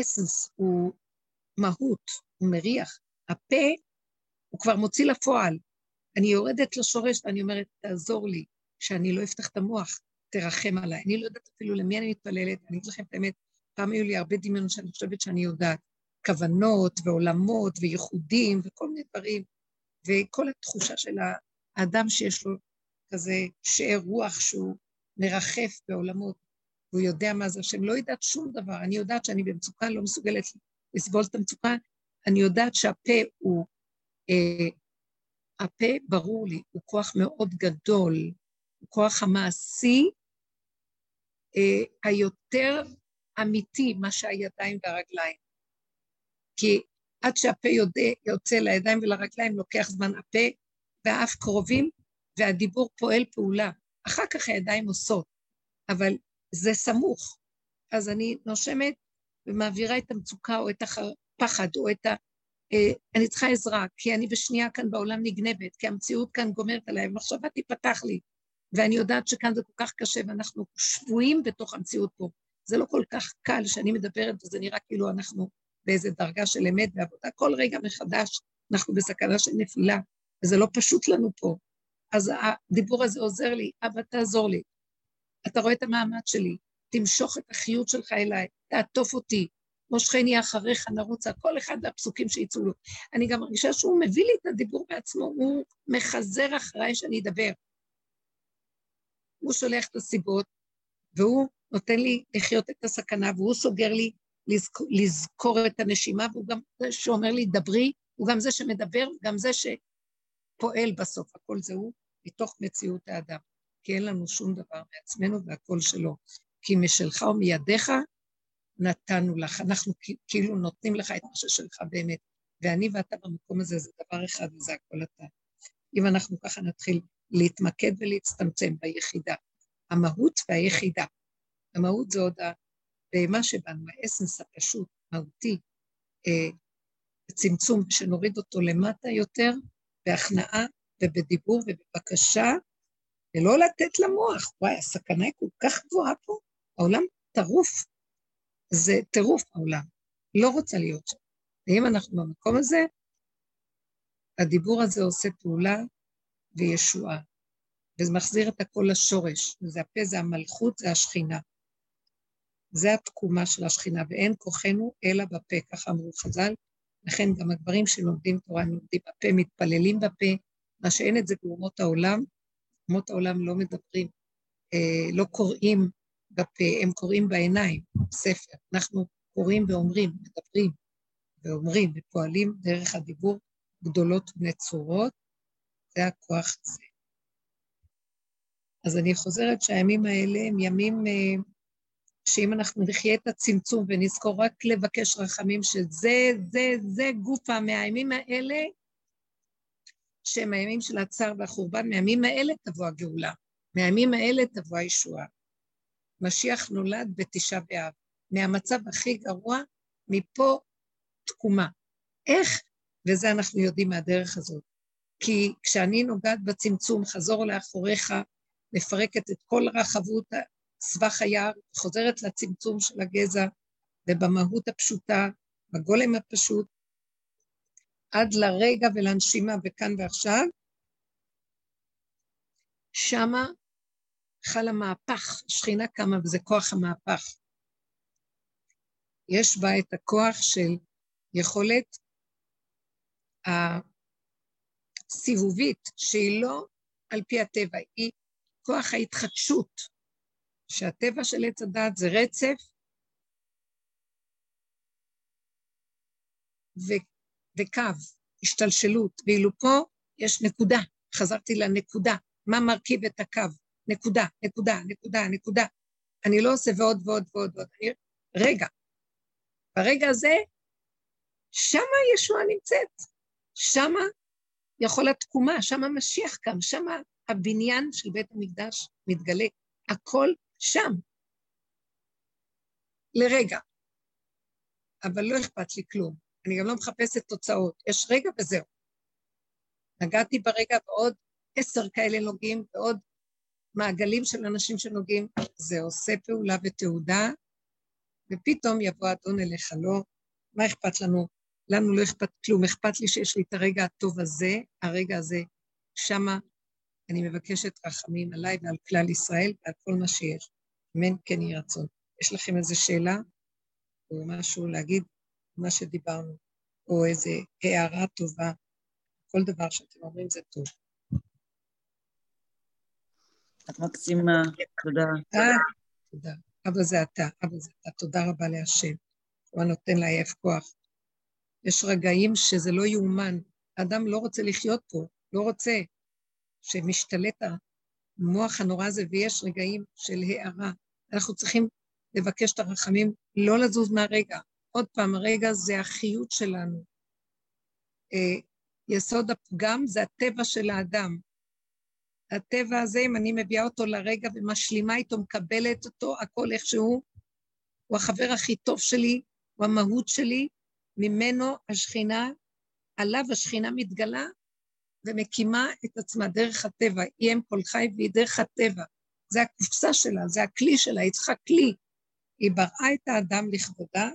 אסנס, הוא מהות, הוא מריח. הפה, הוא כבר מוציא לפועל. אני יורדת לשורש ואני אומרת, תעזור לי, שאני לא אפתח את המוח, תרחם עליי. אני לא יודעת אפילו למי אני מתפללת, אני אגיד לכם את האמת, פעם היו לי הרבה דמיונות שאני חושבת שאני יודעת. כוונות ועולמות וייחודים וכל מיני דברים, וכל התחושה של האדם שיש לו כזה שאר רוח שהוא מרחף בעולמות. והוא יודע מה זה השם. לא יודעת שום דבר. אני יודעת שאני במצוקה, לא מסוגלת לסבול את המצוקה. אני יודעת שהפה הוא, אה, הפה, ברור לי, הוא כוח מאוד גדול, הוא כוח המעשי אה, היותר אמיתי, מה שהידיים והרגליים. כי עד שהפה יודע, יוצא לידיים ולרגליים, לוקח זמן הפה והאף קרובים, והדיבור פועל פעולה. אחר כך הידיים עושות, אבל זה סמוך. אז אני נושמת ומעבירה את המצוקה או את הפחד או את ה... אה, אני צריכה עזרה, כי אני בשנייה כאן בעולם נגנבת, כי המציאות כאן גומרת עליי, ומחשבה תיפתח לי. ואני יודעת שכאן זה כל כך קשה, ואנחנו שבויים בתוך המציאות פה. זה לא כל כך קל שאני מדברת, וזה נראה כאילו אנחנו באיזה דרגה של אמת ועבודה. כל רגע מחדש אנחנו בסכנה של נפילה, וזה לא פשוט לנו פה. אז הדיבור הזה עוזר לי, אבא תעזור לי. אתה רואה את המאמץ שלי, תמשוך את החיות שלך אליי, תעטוף אותי, מושכני אחריך נרוצה, כל אחד והפסוקים שיצאו לו. אני גם מרגישה שהוא מביא לי את הדיבור בעצמו, הוא מחזר אחריי שאני אדבר. הוא שולח את הסיבות, והוא נותן לי לחיות את הסכנה, והוא סוגר לי לזכור, לזכור את הנשימה, והוא גם זה שאומר לי, דברי, הוא גם זה שמדבר, וגם זה שפועל בסוף, הכל זה הוא, מתוך מציאות האדם. כי אין לנו שום דבר מעצמנו והכל שלו. כי משלך ומידיך נתנו לך. אנחנו כאילו נותנים לך את מה ששלך באמת. ואני ואתה במקום הזה זה דבר אחד וזה הכל אתה. אם אנחנו ככה נתחיל להתמקד ולהצטמצם ביחידה, המהות והיחידה. המהות זה עוד הבהמה שבנו, האסנס הפשוט, מהותי, אה, צמצום, שנוריד אותו למטה יותר, בהכנעה ובדיבור ובבקשה, ולא לתת למוח. וואי, הסכנה היא כל כך גבוהה פה, העולם טרוף. זה טירוף העולם, לא רוצה להיות שם. ואם אנחנו במקום הזה, הדיבור הזה עושה פעולה וישועה, וזה מחזיר את הכל לשורש, וזה הפה, זה המלכות, זה השכינה. זה התקומה של השכינה, ואין כוחנו אלא בפה, ככה אמרו חז"ל. לכן גם הגברים שלומדים תורה, לומדים בפה, מתפללים בפה, מה שאין את זה באומות העולם. אומות העולם לא מדברים, אה, לא קוראים בפה, הם קוראים בעיניים, ספר. אנחנו קוראים ואומרים, מדברים ואומרים ופועלים דרך הדיבור גדולות ונצורות, זה הכוח הזה. אז אני חוזרת שהימים האלה הם ימים אה, שאם אנחנו נחיה את הצמצום ונזכור רק לבקש רחמים, שזה, זה, זה גופה מהימים האלה, שהם הימים של הצער והחורבן, מהימים האלה תבוא הגאולה, מהימים האלה תבוא הישועה. משיח נולד בתשעה באב, מהמצב הכי גרוע, מפה תקומה. איך? וזה אנחנו יודעים מהדרך הזאת. כי כשאני נוגעת בצמצום, חזור לאחוריך, מפרקת את כל רחבות סבך היער, חוזרת לצמצום של הגזע, ובמהות הפשוטה, בגולם הפשוט, עד לרגע ולנשימה וכאן ועכשיו, שמה חל המהפך, שכינה קמה וזה כוח המהפך. יש בה את הכוח של יכולת הסיבובית, שהיא לא על פי הטבע, היא כוח ההתחדשות, שהטבע של עץ הדת זה רצף וקו, השתלשלות, ואילו פה יש נקודה, חזרתי לנקודה, מה מרכיב את הקו? נקודה, נקודה, נקודה, נקודה. אני לא עושה ועוד ועוד ועוד ועוד. אני... רגע, ברגע הזה, שמה ישועה נמצאת, שמה יכול התקומה, שמה משיח קם, שמה הבניין של בית המקדש מתגלה, הכל שם. לרגע. אבל לא אכפת לי כלום. אני גם לא מחפשת תוצאות. יש רגע וזהו. נגעתי ברגע ועוד עשר כאלה נוגעים, ועוד מעגלים של אנשים שנוגעים, זה עושה פעולה ותעודה, ופתאום יבוא אדון אליך, לא, מה אכפת לנו? לנו לא אכפת כלום, אכפת לי שיש לי את הרגע הטוב הזה, הרגע הזה, שמה אני מבקשת רחמים עליי ועל כלל ישראל ועל כל מה שיש. אמן כן יהי רצון. יש לכם איזו שאלה או משהו להגיד, מה שדיברנו, או איזו הערה טובה, כל דבר שאתם אומרים זה טוב. את מקסימה, תודה. אה, תודה. אבא זה אתה, אבא זה אתה. תודה רבה להשם. הוא הנותן לעייף כוח. יש רגעים שזה לא יאומן. האדם לא רוצה לחיות פה, לא רוצה שמשתלט המוח הנורא הזה, ויש רגעים של הערה. אנחנו צריכים לבקש את הרחמים, לא לזוז מהרגע. עוד פעם, הרגע זה החיות שלנו. אה, יסוד הפגם זה הטבע של האדם. הטבע הזה, אם אני מביאה אותו לרגע ומשלימה איתו, מקבלת אותו, הכל איכשהו, הוא החבר הכי טוב שלי, הוא המהות שלי, ממנו השכינה, עליו השכינה מתגלה ומקימה את עצמה דרך הטבע. היא אם כל חי והיא דרך הטבע. זה הקופסה שלה, זה הכלי שלה, היא צריכה כלי. היא בראה את האדם לכבודה,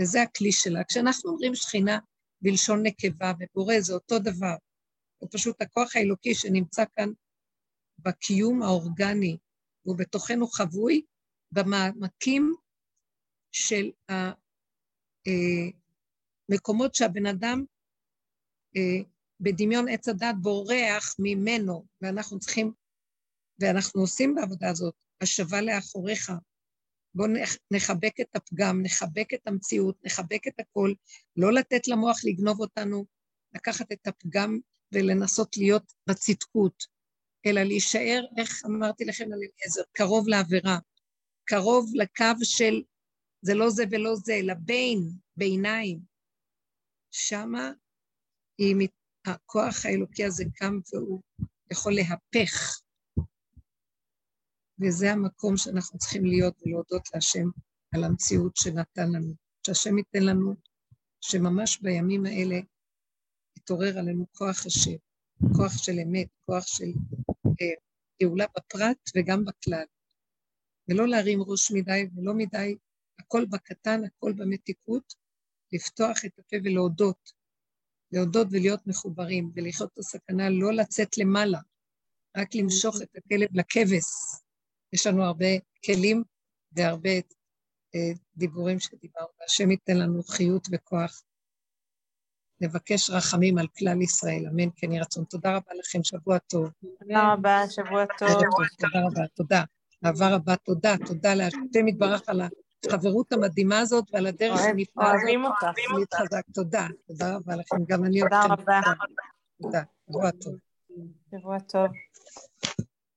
וזה הכלי שלה. כשאנחנו אומרים שכינה בלשון נקבה ובורא, זה אותו דבר. זה פשוט הכוח האלוקי שנמצא כאן בקיום האורגני, והוא בתוכנו חבוי במעמקים של המקומות אה, שהבן אדם אה, בדמיון עץ הדת בורח ממנו, ואנחנו צריכים, ואנחנו עושים בעבודה הזאת, השבה לאחוריך. בואו נחבק את הפגם, נחבק את המציאות, נחבק את הכל, לא לתת למוח לגנוב אותנו, לקחת את הפגם ולנסות להיות בצדקות, אלא להישאר, איך אמרתי לכם על אליעזר, קרוב לעבירה, קרוב לקו של זה לא זה ולא זה, אלא בין, ביניים. שמה היא, הכוח האלוקי הזה קם והוא יכול להפך. וזה המקום שאנחנו צריכים להיות ולהודות להשם על המציאות שנתן לנו. שהשם ייתן לנו שממש בימים האלה יתעורר עלינו כוח השם, כוח של אמת, כוח של אה, בפרט וגם בכלל. ולא להרים ראש מדי ולא מדי, הכל בקטן, הכל במתיקות, לפתוח את הפה ולהודות. להודות ולהיות מחוברים, ולחיות את הסכנה, לא לצאת למעלה, רק למשוך את הכלב לכבש. יש לנו הרבה כלים והרבה אה, דיבורים שדיברנו. השם ייתן לנו חיות וכוח לבקש רחמים על כלל ישראל, אמן כן יהי רצון. תודה רבה לכם, שבוע טוב. תודה רבה, שבוע טוב. תודה רבה, תודה. אהבה רבה, תודה. תודה להשם יתברך על החברות המדהימה הזאת ועל הדרך הנפלאה הזאת. אוהבים אותך. להתחזק. תודה. תודה רבה לכם, גם אני תודה רבה. תודה. שבוע טוב. שבוע טוב.